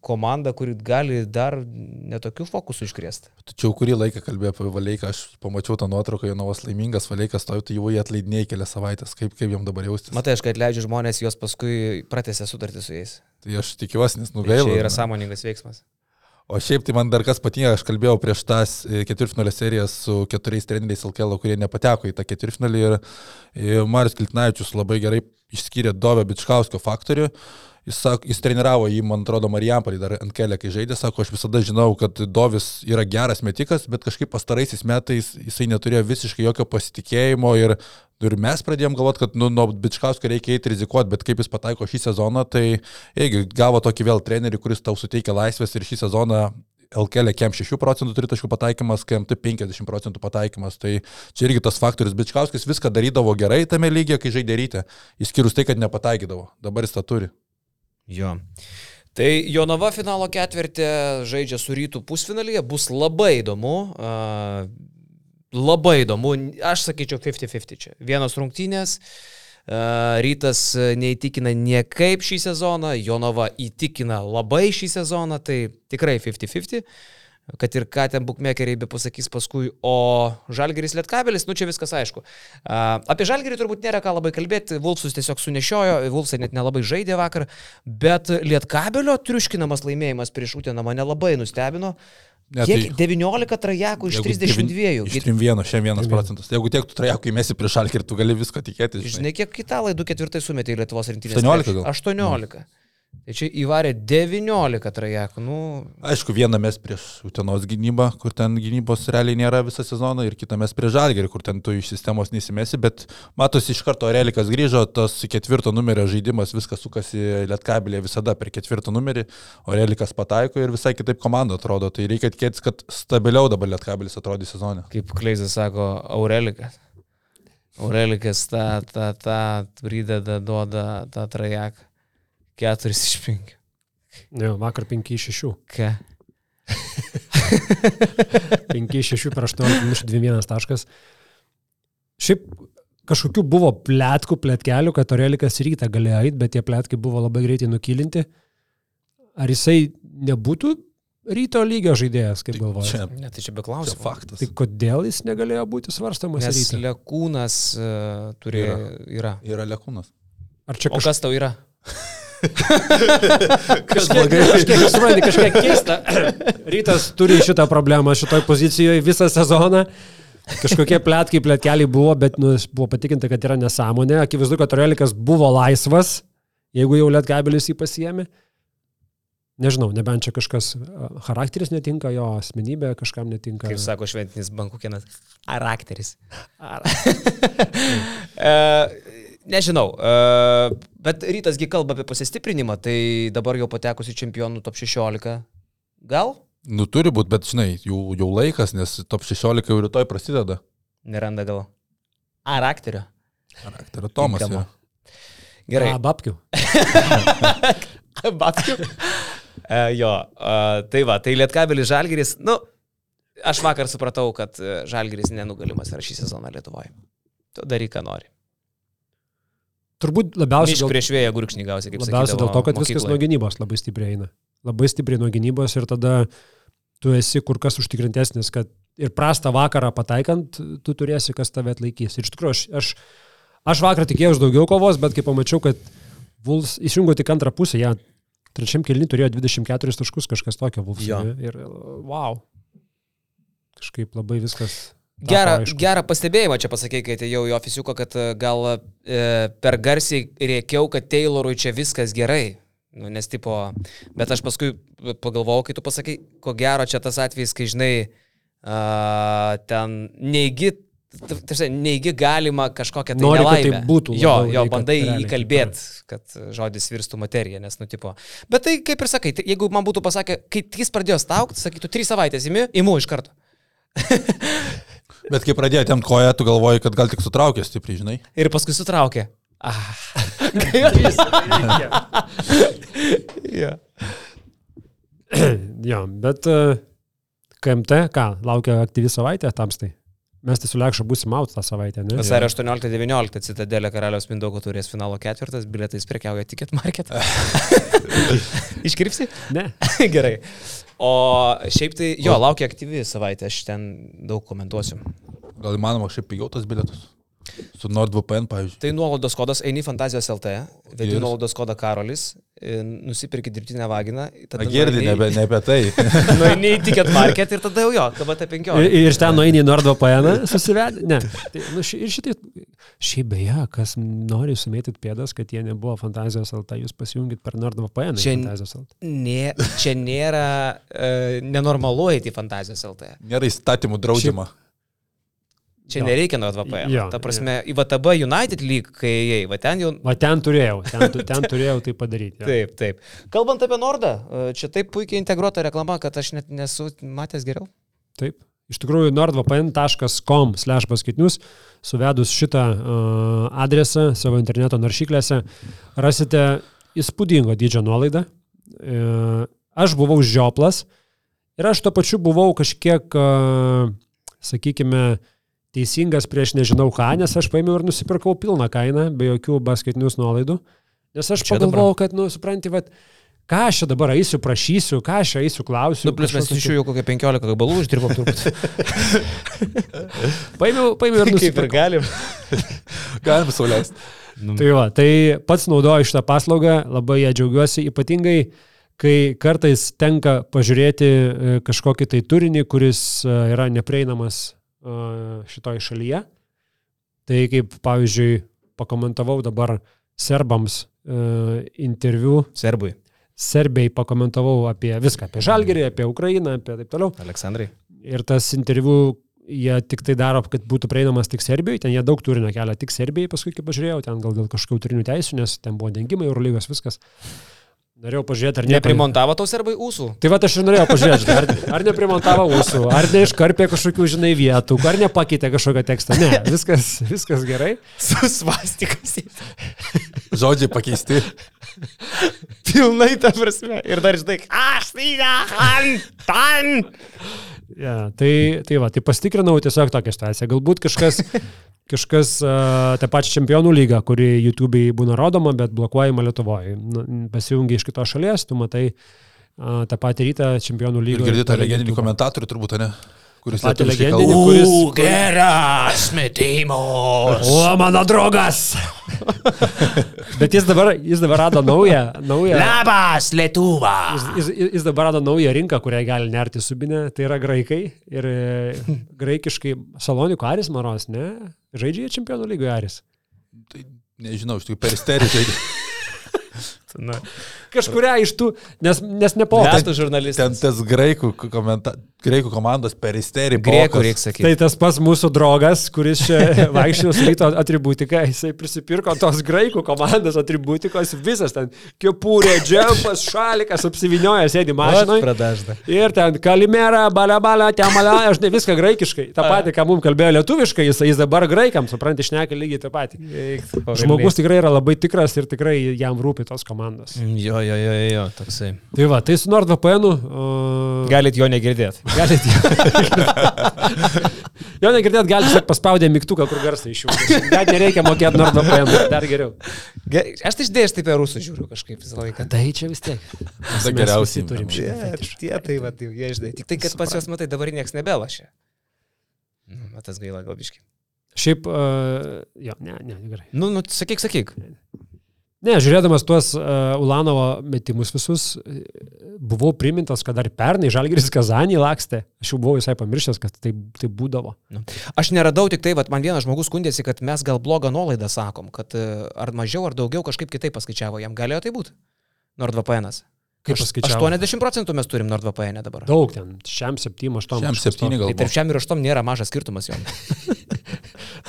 komanda, kuri gali dar netokių fokusų iškrėsti. Tačiau kurį laiką kalbėjau apie Valeiką, aš pamačiau tą nuotrauką, Jonovas laimingas, Valeikas stovi, tai jau jį atleidinėjai kelias savaitės, kaip, kaip jam dabar jaustis. Matai, aš kai atleidžiu žmonės, jos paskui pratęsia sutartį su jais. Tai aš tikiuosi, nes Tai nugailą. čia yra sąmoningas veiksmas. O šiaip tai man dar kas patinka, aš kalbėjau prieš tas e, ketvirtfinalio serijas su keturiais treneriais LKL, kurie nepateko į tą ketvirtfinalį ir Marius Kiltnavičius labai gerai išskyrė Dovę Bičkauskio faktorių. Jis, sak, jis treniravo jį, man atrodo, Marijampolį dar ant kelio, kai žaidė, sako, aš visada žinau, kad Dovis yra geras metikas, bet kažkaip pastaraisiais metais jisai neturėjo visiškai jokio pasitikėjimo ir Ir mes pradėjom galvoti, kad nu, nuo Bičkausko reikia eiti rizikuoti, bet kaip jis pataiko šį sezoną, tai irgi gavo tokį vėl trenerį, kuris tau suteikia laisvės ir šį sezoną LKL kem 6 procentų turi taškų pataikymas, KMT 50 procentų pataikymas. Tai čia irgi tas faktorius. Bičkauskis viską darydavo gerai tame lygiai, kai žaidė ryte, išskyrus tai, kad nepataikydavo. Dabar jis tą turi. Jo. Tai Jonava finalo ketvirtį žaidžia su rytų pusfinalyje, bus labai įdomu. Uh, labai įdomu, aš sakyčiau 50-50 čia. Vienos rungtynės, uh, rytas neįtikina niekaip šį sezoną, Jonava įtikina labai šį sezoną, tai tikrai 50-50 kad ir ką ten bukmekeriai be pasakys paskui, o Žalgeris Lietkabelis, nu čia viskas aišku. Apie Žalgerį turbūt nėra ką labai kalbėti, Vulfsus tiesiog sunešiojo, Vulfsai net nelabai žaidė vakar, bet Lietkabelio triuškinamas laimėjimas prieš Uteną mane labai nustebino. Ne, Kiek tai- 19 trajakų iš Jeigu 32. Iš 31, šiandien 1 procentas. Jeigu tiek tu trajekai mesi prieš šalkį ir tu gali visko tikėtis. Žinai, kiek italai 2 ketvirtai sumetė į Lietuvos rinktinės. 18 gal? 18. Tai čia įvarė 19 trajakų. Nu, Aišku, vieną mes prieš Utenos gynybą, kur ten gynybos realiai nėra visą sezoną, ir kitą mes prieš Žalgerį, kur ten tu iš sistemos neįsimesi, bet matosi iš karto Relikas grįžo, tas ketvirto numerio žaidimas, viskas sukasi Lietkabelė visada per ketvirtą numerį, o Relikas pataiko ir visai kitaip komanda atrodo, tai reikia tikėtis, kad stabiliau dabar Lietkabelis atrodys sezone. kaip Kleizas sako, Aurelikas. Aurelikas tą, tą, tą prideda, duoda tą trajeką. 4 iš 5. Ne, vakar 5 iš 6. Ką? 5 iš 6 per 18 minučių 2-1 taškas. Šiaip kažkokių buvo plėtkų, plėtkelių, kad Orelikas rytą galėjo eiti, bet tie plėtkai buvo labai greitai nukilinti. Ar jisai nebūtų ryto lygio žaidėjas, kaip galvoju? Čia, Ne, tai čia be čia klausimų. faktas. Tai kodėl jis negalėjo būti svarstamas Nes ryte? Lekūnas uh, turi. Yra. yra. Yra Lekūnas. Ar čia O kažkas kas tau yra? kažkiek, kažkiek, supranti, kažkiek keista? Rytas turi šitą problemą šitoj pozicijoje visą sezoną. Kažkokie plėtkai, plėtkeliai buvo, bet nu, buvo patikinta, kad yra nesąmonė. Akivaizdu, kad Orelikas buvo laisvas, jeigu jau Lietkabelis jį pasiemi. Nežinau, nebent čia kažkas charakteris netinka, jo asmenybė kažkam netinka. Kaip sako šventinis bankukinas. Charakteris. e, nežinau. E, bet rytasgi kalba apie pasistiprinimą, tai dabar jau patekusi čempionų top 16. Gal? Nu turi būti, bet žinai, jau, jau laikas, nes top 16 jau rytoj prasideda. Neranda gal. Charakterio. Charakterio Tomas. Tinkamo. Yra. Gerai. A, babkių. Babkių. E, jo, e, tai va, tai Lietkabelis Žalgiris, nu, aš vakar supratau, kad Žalgiris nenugalimas yra šį sezoną Lietuvoje. Tu daryk, ką nori. Turbūt labiausiai dėl, prieš vėją gurkšnį gausi, kaip labiausiai dėl to, kad sakydavo viskas nuo gynybos labai stipriai eina. Labai stipriai nuo gynybos ir tada tu esi kur kas užtikrintesnis, kad ir prastą vakarą pataikant, tu turėsi, kas tave atlaikys. Ir iš tikrųjų, aš, aš, aš vakar tikėjausi daugiau kovos, bet kai pamačiau, kad Vuls išjungo tik antrą pusę, jie trečiam kelni turėjo 24 taškus, kažkas tokio Vuls. Jo. Ir wow. Kažkaip labai viskas. Gerą, gerą pastebėjimą čia pasakė, kai atėjau į ofisiuką, kad e, gal e, per garsiai rėkiau, kad Taylorui čia viskas gerai. Nu, nes tipo, bet aš paskui pagalvojau, kai tu pasakai, ko gero čia tas atvejis, kai žinai, a, ten neigi, tarsi, neigi galima kažkokią tai Nori, kad nelaimę. taip būtų Jo, jo, bandai įkalbėti, kad žodis virstų materiją, nes, nu, tipo. Bet tai kaip ir sakai, tai jeigu man būtų pasakę, kai jis pradėjo staukti, sakytų, trys savaitės įmi, įmu iš karto. Bet kai pradėjo ten koją, tu galvoji, kad gal tik sutraukė stipriai, žinai. Ir paskui sutraukė. Ah. ja. Jo, bet e, KMT, ką, laukia aktyvi savaitė tamstai. Mes tai su Lekša būsim out tą savaitę, ne? Vasario 18-19 Citadelė Karaliaus Mindaugo turės finalo ketvirtas, biletais prekiauja Ticket Market. Iškirpsi? Ne. Gerai. O šiaip tai, jo, laukia aktyvi savaitė, aš ten daug komentuosiu. Gal įmanoma šiaip pigiau tas bilietus? Su NordVPN, pavyzdžiui. Tai nuolaidos kodas eini Fantazijos LT, vedi nuolaidos kodą Karolis, nusipirki dirbtinę vaginą, tada Girdi, nebe, ne apie tai. Nueini į Ticket Market ir tada jau jo, KBT 15. Ir, ir ten nueini į NordVPN, susivedė. Ne. Tai, nu, ši, ir šitai, šiaip beje, kas nori sumėtyti pėdas, kad jie nebuvo fantazijos LT, jūs pasijungit per NordVPN. Čia- Fantazijos LT. Nė, čia nėra e, nenormalu eiti į Fantazijos LT. Nėra įstatymų draudžiama. Čia Jo. nereikia NordVPN. Jo, Ta prasme, į VTB United League, kai įėjai, va ten jau... Va ten turėjau, ten, ten turėjau tai padaryti. jo. Taip, taip. Kalbant apie Nordą, e, čia taip puikiai integruota reklama, kad aš net nesu matęs geriau. Taip. Iš tikrųjų, nordvpn.com slash paskaitinius, suvedus šitą uh, adresą savo interneto naršyklėse, rasite įspūdingo dydžio nuolaidą. Uh, aš buvau žioplas ir aš to pačiu buvau kažkiek, uh, sakykime, teisingas prieš nežinau ką, nes aš paėmiau ir nusipirkau pilną kainą, be jokių baskaitinius nuolaidų. Nes aš Čia pagalvojau, kad, nu, supranti, vat, ką aš čia dabar eisiu, prašysiu, ką aš čia eisiu, klausiu. Nu, plus mes iš jų jau kokią 15 gabalų uždirbom turbūt. Paėmiau, paėmiau ir nusipirkau. galim. Galim sauliaisti. Tai, va, tai pats naudoju šitą paslaugą, labai ją džiaugiuosi, ypatingai, kai kartais tenka pažiūrėti e, kažkokį tai turinį, kuris e, yra neprieinamas e, šitoj šalyje. Tai kaip, pavyzdžiui, pakomentavau dabar serbams e, interviu, Serbui. serbiai pakomentavau apie viską, apie Žalgerį, apie Ukrainą, apie taip toliau. Aleksandrai. Ir tas interviu jie tik tai daro, kad būtų prieinamas tik Serbijoje, ten jie daug turinio kelia tik Serbijai, paskui kaip pažiūrėjau, ten gal dėl kažkokių turinių teisų, nes ten buvo dengimai, Eurolygos viskas. Norėjau pažiūrėti, ar neprimont. Neprimontavo tau serbai ūsų. Tai va aš ir norėjau pažiūrėti, ar, ar neprimontavo ūsų, ar neiškarpė kažkokių, žinai, vietų, ar nepakeitė kažkokio teksto. Ne, viskas, viskas gerai. Su svastikas. Žodžiai pakeisti. Pilnai ta prasme. Ir dar žinai, aš tai ne, tan. Ja, tai, tai va, tai pasitikrinau tiesiog tokią situaciją. Galbūt kažkas, kažkas tą pačią čempionų lygą, kuri YouTube'ai būna rodoma, bet blokuojama Lietuvoje. Pasijungi iš kitos šalies, tu matai tą patį rytą čempionų Ir lygą. girdite tą legendinį komentatorių turbūt, ne? Kuris Patį legendinį, kuris- U, geras metimas. O, mano draugas! bet jis dabar, jis dabar rado naują, naują Labas, Lietuva. Jis, jis, jis dabar rado naują rinką, kurią gali nerti subinę, tai yra graikai. Ir e, graikiškai Salonikų Aris Maros, ne? Žaidžia čempionų lygoje Aris. Tai Nežinau, iš tikrųjų, peristerį žaidė. Kažkuria iš tų, nes, nes. Metų žurnalistas. Ten tas graikų, komenta... graikų komandos peristerį. Grekų reikia sakyti. Tai tas pats mūsų draugas, kuris čia vaikščiojo su ryto atributika, jisai prisipirko tos graikų komandos atributikos, visas ten kepurė, džempas, šalikas, apsivinioja, sėdi mašinoje. Ir ten kalimera, balabala, temala, aš ne viską graikiškai. Ta pati, ką mums kalbėjo lietuviškai, jis, jis dabar graikams, supranti, šneka lygiai tą patį. Žmogus tikrai yra labai tikras ir tikrai jam rūpi tos komandos. Jo, jo, jo, jo, jo, toksai. Tai va, tai su NordVPN. Uh, Galit jo negirdėti. Galit. jo negirdėt, galite tiesiog paspaudę mygtuką, kur garsai išjungti. Net nereikia mokėti NordVPN, dar geriau. Aš tai išdėjęs taip per rusų žiūriu kažkaip visą laiką. Tai čia vis tiek. Tai geriausiai. turim šitą Tie, tie tai va, tai jie žinai. Tik tai, kad pas juos matai, dabar niekas nebelašė. Nu, tas gaila galbiškai. Šiaip, uh, jo, ne, ne, gerai. Nu, nu, sakyk, sakyk. Ne, žiūrėdamas tuos uh, Ulanovo metimus visus, e, buvau primintas, kad dar pernai Žalgiris Kazanį lakstė. Aš jau buvau visai pamiršęs, kad tai, tai būdavo. Nu. Aš neradau tik tai, vat, man vienas žmogus skundėsi, kad mes gal blogą nuolaidą sakom, kad e, ar mažiau, ar daugiau kažkaip kitaip paskaičiavo. Jam galėjo tai būti? NordVPN. -as. Kaip paskaičiavo? 80 procentų mes turim NordVPN dabar. Daug ten, šiam 7, 8. Šiam septyni gal. Tai tarp šiam ir aštom nėra mažas skirtumas jo.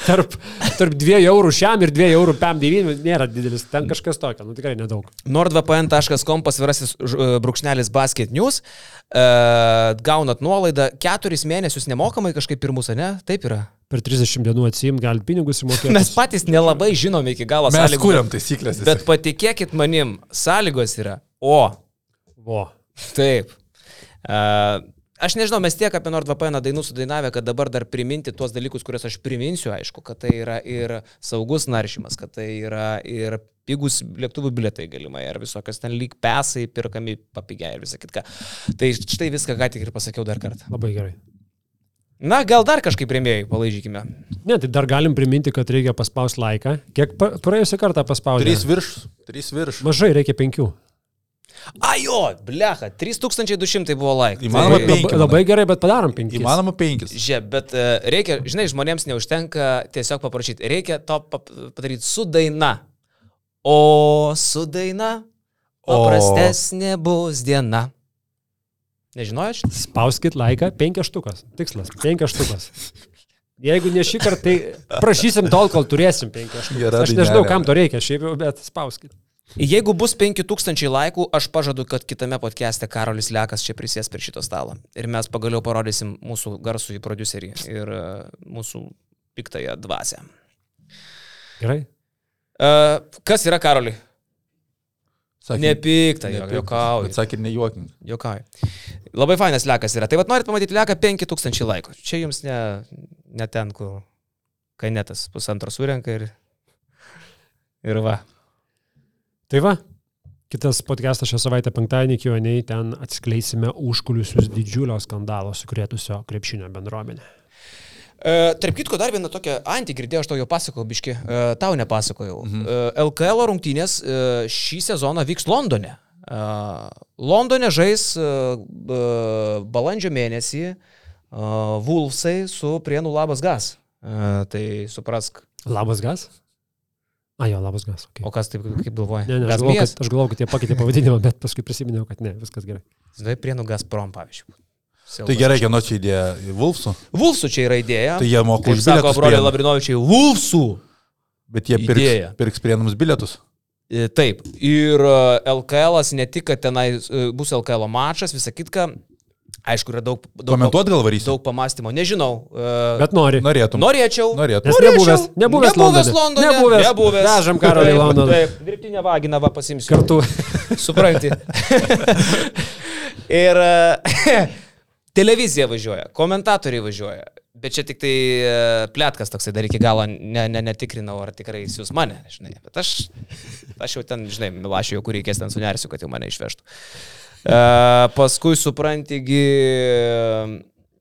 Tarp, tarp 2 eurų šiam ir 2 eurų PAM 9 nėra didelis, ten kažkas tokio, nu tikrai nedaug. nordvpn.com pasvirasis e, brūkšnelis basket news. Uh, gaunat nuolaidą 4 mėnesius nemokamai kažkaip pirmus, ne? Taip yra. Per 30 dienų atsijimt gali pinigus įmokėti. Mes patys nelabai žinome iki galo Mes sąlygų. kūriam taisyklės. tiesiog. Bet patikėkit manim, sąlygos yra. O, Vo. taip. Uh, aš nežinau, mes tiek apie NordVPN dainų sudainavę, kad dabar dar priminti tuos dalykus, kuriuos aš priminsiu, aišku, kad tai yra ir saugus naršymas, kad tai yra ir pigus lėktuvų biletai galimai, ar visokios ten lyg pesai pirkami papigiai ir visą kitką. Tai štai viską ką tik ir pasakiau dar kartą. Labai gerai. Na, gal dar kažkaip rėmėjai, palaižykime. Ne, tai dar galim priminti, kad reikia paspausti laiką. Kiek pa, praėjusią kartą paspaudė? Trys virš. Trys virš. Mažai, reikia penkių. Ajo, blecha, 3200 buvo laikų. Įmanoma Tai- penki. Labai, gerai, bet padarom penkis. Įmanoma penkis. Žiūrėk, bet e, reikia, žinai, žmonėms neužtenka tiesiog paprašyti, reikia to padaryti su daina. O su daina paprastesnė bus diena. Nežinojai aš? Spauskit laiką, penkias štukas. Tikslas, penkias štukas. Jeigu ne šį kartą, tai prašysim tol, kol turėsim penki aštuoni. Gera Aš nežinau, kam to reikia, šiaip jau, bet spauskit. Jeigu bus 5000 laikų, aš pažadu, kad kitame podcast'e Karolis Lekas čia prisės prie šito stalo. Ir mes pagaliau parodysim mūsų garsų į producerį ir e, mūsų piktąją dvasę. Gerai. Uh, kas yra Karoli? Sakė, Nepikta, juokauju. Bet sakė, nejuoking. Juokauju. Labai fainas lekas yra. Tai vad norit pamatyti leką 5000 laikų. Čia jums ne, ne ten, kur kainetas pusantro surenka ir, ir va. Tai va, kitas podcastas šią savaitę penktadienį Q&A, ten atskleisime užkulisius didžiulio skandalo sukrėtusio krepšinio bendruomenę. E, tarp kitko, dar vieną tokią antį girdėjau, aš tau jau pasakojau, biški, e, tau nepasakojau. Mhm. E, LKL rungtynės e, šį sezoną vyks Londone. E, Londone žais e, balandžio mėnesį e, Vulfsai su Prienų Labas Gas. E, tai suprask. Labas gas? A, jo, labas gas. Okay. O kas taip kaip galvoja? Ne, ne, aš galvoju, kad, aš galvoju, kad jie pakeitė pavadinimą, bet paskui prisiminiau, kad ne, viskas gerai. Žinai, Prienų Gazprom, pavyzdžiui. Tai gerai, kieno čia idėja? Vulfsų? Vulfsų čia yra idėja. Tai jie moka už sako bilietus. broliai prienų. Labrinovičiai, Vulfsų. Bet jie idėja. pirks, pirks prienams bilietus. E, Taip. Ir e, LKL ne tik, kad tenai e, bus LKL mačas, visa kitka. Aišku, yra daug, daug, Komentuot gal varysi? daug pamastymo. Nežinau. e, Bet nori. Norėtum. Norėčiau. Norėtum. Nes Norėčiau. nebuvęs, nebuvęs, nebuvęs Londone. Londone. Nebuvęs. Nebuvęs. Vežam Karolį į Londoną. Taip, dirbtinę vaginą va pasimsiu. Kartu. Supranti. Ir e, televizija važiuoja, komentatoriai važiuoja. Bet čia tik tai e, plėtkas toksai dar iki galo ne, ne, netikrinau, ar tikrai siūs mane, žinai. Bet aš, aš jau ten, žinai, Milašiu jau kur reikės ten sunersiu, kad jau mane išvežtų. Uh, paskui suprantigi...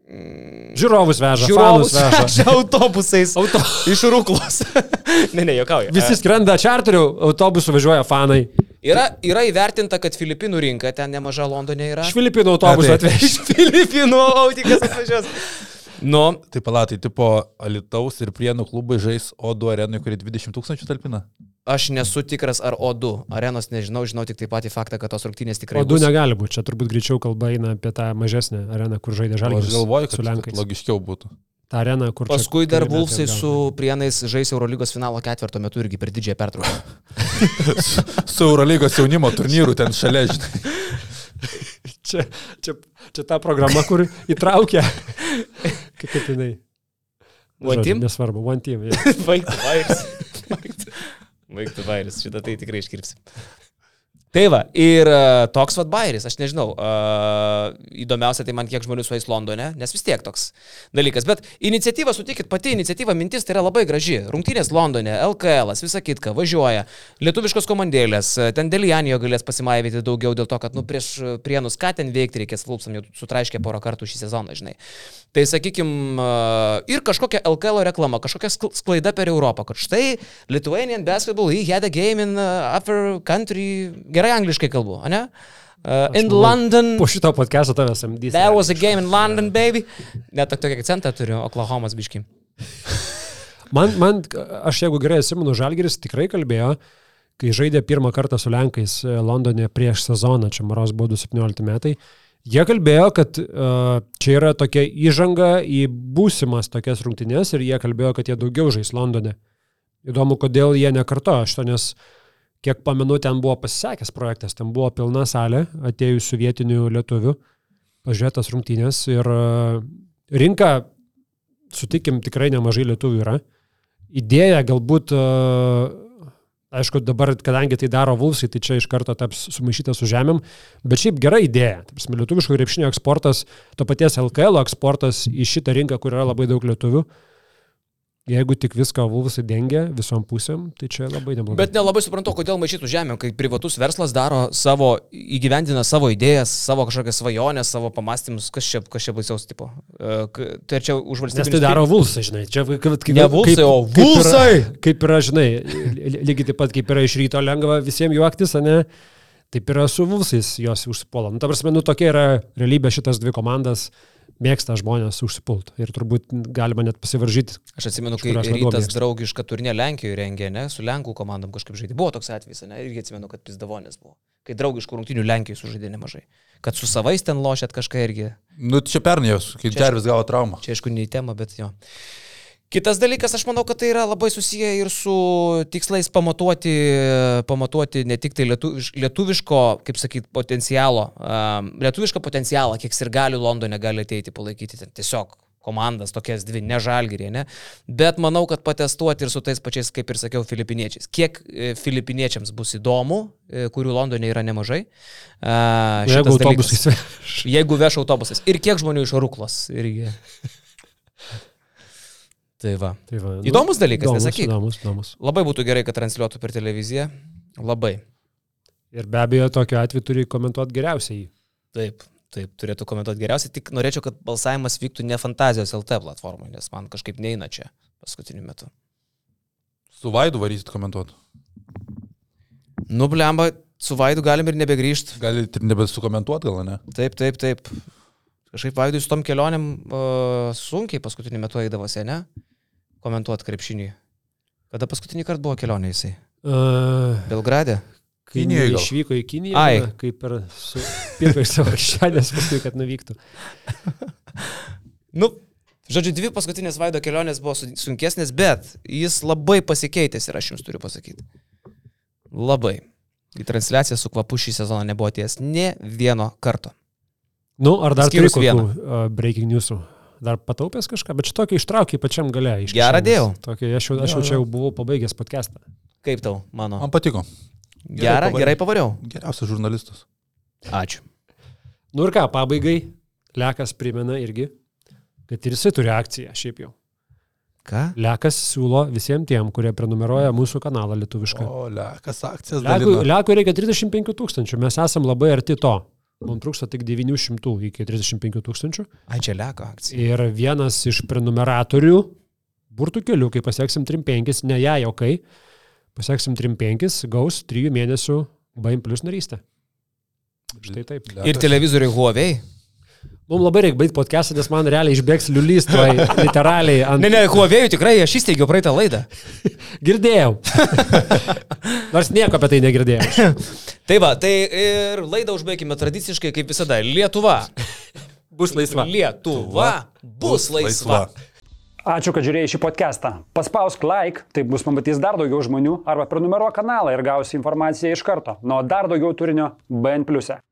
mm, Žiūrovus veža. Žiūrovus veža. veža autobusais. Auto. Iš Rūklos. ne, ne, jokauju. Visi skrenda čarterių, autobusų važiuoja fanai. Yra, yra įvertinta, kad Filipinų rinka ten nemaža Londone yra. Iš Filipinų autobusų A, taip. atvežti. Iš Filipinų autikas atvažiuos. Nu, Tai palatai, tipo Alitaus ir Prienų klubai žais O2 arenui, kuri 20 tūkstančių talpina. aš nesu tikras, ar O2 arenos nežinau, žinau tik taip patį faktą, kad tos rungtynės tikrai O du bus. negali būti, čia turbūt greičiau kalba eina apie tą mažesnę areną, kur žaidė O žalgiris Aš galvoju, su kad, kad Lenkais. logiškiau būtų. Ta arena, kur čia Paskui dar Vulfsai su Prienais žais Eurolygos finalo ketvirto metu irgi per didžiąją pertrauką. Su Eurolygos jaunimo turnyru ten šalia, žinai. Čia, čia, čia ta programa, kur įtraukia. Kaip jinai. One team? Nesvarbu, one team. Ja. Baigtų vairis. Baigtų vairis, šitą tai tikrai iškirpsim. Tai va, ir uh, toks vad bairis, aš nežinau, uh, įdomiausia tai man kiek žmonių sueis Londone, nes vis tiek toks dalykas. Bet iniciatyva, sutikit, pati iniciatyva, mintis tai yra labai graži. Rungtynės Londone, LKL, visa kitka, važiuoja, lietuviškos komandėlės, e, ten dėl Janijo galės pasimaivyti daugiau dėl to, kad, nu, prieš prienus ką ten veikti reikės, Vulpsam jau sutraiškė porą kartų šį sezoną, žinai. Tai sakykime, ir kažkokia LKL reklama, kažkokia skl- sklaida per Europą, kad štai Lithuanian basketball, he had a game in uh, upper country, gerai angliškai kalbu, ne? Uh, in manau, London. Po šito podcast'o tavęs samdys. There was a game in London, baby. Net tok- tokį akcentą turiu, Oklahomas biški. Man, man, aš jeigu gerai atsimenu, Žalgiris tikrai kalbėjo, kai žaidė pirmą kartą su Lenkais e, Londone prieš sezoną, čia Maros buvo 17 metai, jie kalbėjo, kad uh, čia yra tokia įžanga į būsimas tokias rungtynės ir jie kalbėjo, kad jie daugiau žais Londone. Įdomu, kodėl jie nekartojo šito, nes kiek pamenu, ten buvo pasisekęs projektas, ten buvo pilna salė atėjusių vietinių lietuvių, pažiūrėtas rungtynės ir uh, rinka, sutikim, tikrai nemažai lietuvių yra idėja galbūt, e, aišku, dabar, kadangi tai daro Vulsai, tai čia iš karto taps sumaišyta su žemėm, bet šiaip gera idėja. Taip, lietuviško krepšinio eksportas, to paties LKL eksportas į šitą rinką, kur yra labai daug lietuvių. Jeigu tik viską Vulsai dengia visom pusėm, tai čia labai neblogai. Bet nelabai suprantu, kodėl maišytų žemė, kai privatus verslas daro savo, įgyvendina savo idėjas, savo kažkokias svajonės, savo pamastymus, kas čia, kas čia baisiaus tipo. E, Tai čia už valstybę. Nes tai daro Vulsai, žinai. Čia kaip, kaip, Ne Vulsai, o Vulsai! Kaip yra, kaip yra, žinai, ly- lygiai taip pat kaip yra iš ryto lengva visiems juoktis, ne? Taip yra su Vulsais jos užsipuola. Nu, ta prasme, nu tokia yra realybė šitas dvi komandas. Mėgsta žmonės užsipult. Ir turbūt galima net pasivaržyti. Aš atsimenu, kai rytas draugišką turnė Lenkijoje rengė, ne, su Lenkų komandom kažkaip žaidė. Buvo toks atvejis, ne, irgi atsimenu, kad Pizdavonės buvo. Kai draugiškų rungtinių Lenkijoje sužaidė nemažai. Kad su savais ten lošėt kažką irgi. Nu, čia pernai jos, kai Čia Džervis gavo traumą. Čia aišku, ne į temą, bet jo. Kitas dalykas, aš manau, kad tai yra labai susiję ir su tikslais pamatuoti, pamatuoti ne tik tai lietuviš, lietuviško, kaip sakyt, potencialo, um, lietuvišką potencialą, kiek ir gali Londone gali ateiti palaikyti ten tiesiog komandas, tokias dvi, ne žalgyrė, ne. Bet manau, kad patestuoti ir su tais pačiais, kaip ir sakiau, filipiniečiais. Kiek e, filipiniečiams bus įdomu, e, kurių Londone yra nemažai. Uh, Jeigu autobusais. Jeigu veš autobusais. Ir kiek žmonių iš Ruklos irgi. Tai va. Tai va nu, Įdomus dalykas, įdomus, nesakyk. Įdomus, įdomus. Labai būtų gerai, kad transliuotų per televiziją. Labai. Ir be abejo, tokiu atveju turi komentuoti geriausiai. Taip, taip, turėtų komentuoti geriausiai. Tik norėčiau, kad balsavimas vyktų ne Fantazijos LT platformoje, nes man kažkaip neina čia paskutiniu metu. Su Vaidu varysit komentuoti. Nu, blemba, su Vaidu galim ir nebegrįžti. Galite ir nebesukomentuoti, gal ne? Taip, taip, taip. Kažkaip Vaidui su tom kelionėm uh, sunkiai paskutiniu metu eidavosi, ne? Komentuoti krepšinį. Kada paskutinį kartą buvo kelionė jisai? Uh, Belgrade? kai Kinijoj gal. išvyko į Kiniją, Ai. kaip ir su pirko iš savo kišenės paskui, kad nuvyktų. Nu, žodžiu, dvi paskutinės Vaido kelionės buvo su- sunkesnės, bet jis labai pasikeitęs ir aš jums turiu pasakyti. Labai. Į transliaciją su kvapu šį sezoną nebuvo ties ne vieno karto. Nu, ar dar turi Išskyrus kokių vieną. uh, breaking newsų? Dar pataupęs kažką, bet šitokį ištraukiai pačiam gale. iš Gerą dėjau. Tokį, aš jau, aš jau čia jau buvau pabaigęs podcastą. Kaip tau, mano? Man patiko. Gerą, pavariau. gerai pavariau. Geriausias žurnalistas. Ačiū. Nu ir ką, pabaigai, Lekas primena irgi, kad ir jisai turi akciją, šiaip jau. Ką? Lekas siūlo visiems tiem, kurie prenumeruoja mūsų kanalą lietuvišką. O, lekas akcijas Lekui. Lekui reikia 35 tūkstančių, mes esam labai arti to. Mums trūksta tik 900 iki 35 tūkstančių. Leko akcija. Ir vienas iš prenumeratorių, burtų kelių, kai pasieksim 35, ne ją jokai, pasieksim 35, gaus 3 mėnesių BAIM plus narystę. Štai taip. Ir televizoriai Huawei. Mums labai reikia baigti podcastą, nes man realiai išbėgs liulys, tuoj literaliai ant... Ne, ne, Huawei tikrai, aš įsteigiau praeitą laidą. Girdėjau. Nors nieko apie tai negirdėjau. Tai va, tai ir laidą užbaigime tradiciškai, kaip visada. Lietuva. Bus laisva. Lietuva bus laisva. Ačiū, kad žiūrėjai šį podcastą. Paspausk like, taip bus pamatys dar daugiau žmonių, arba prenumeruok kanalą ir gausi informaciją iš karto. Nuo dar daugiau turinio BN ⁇. e.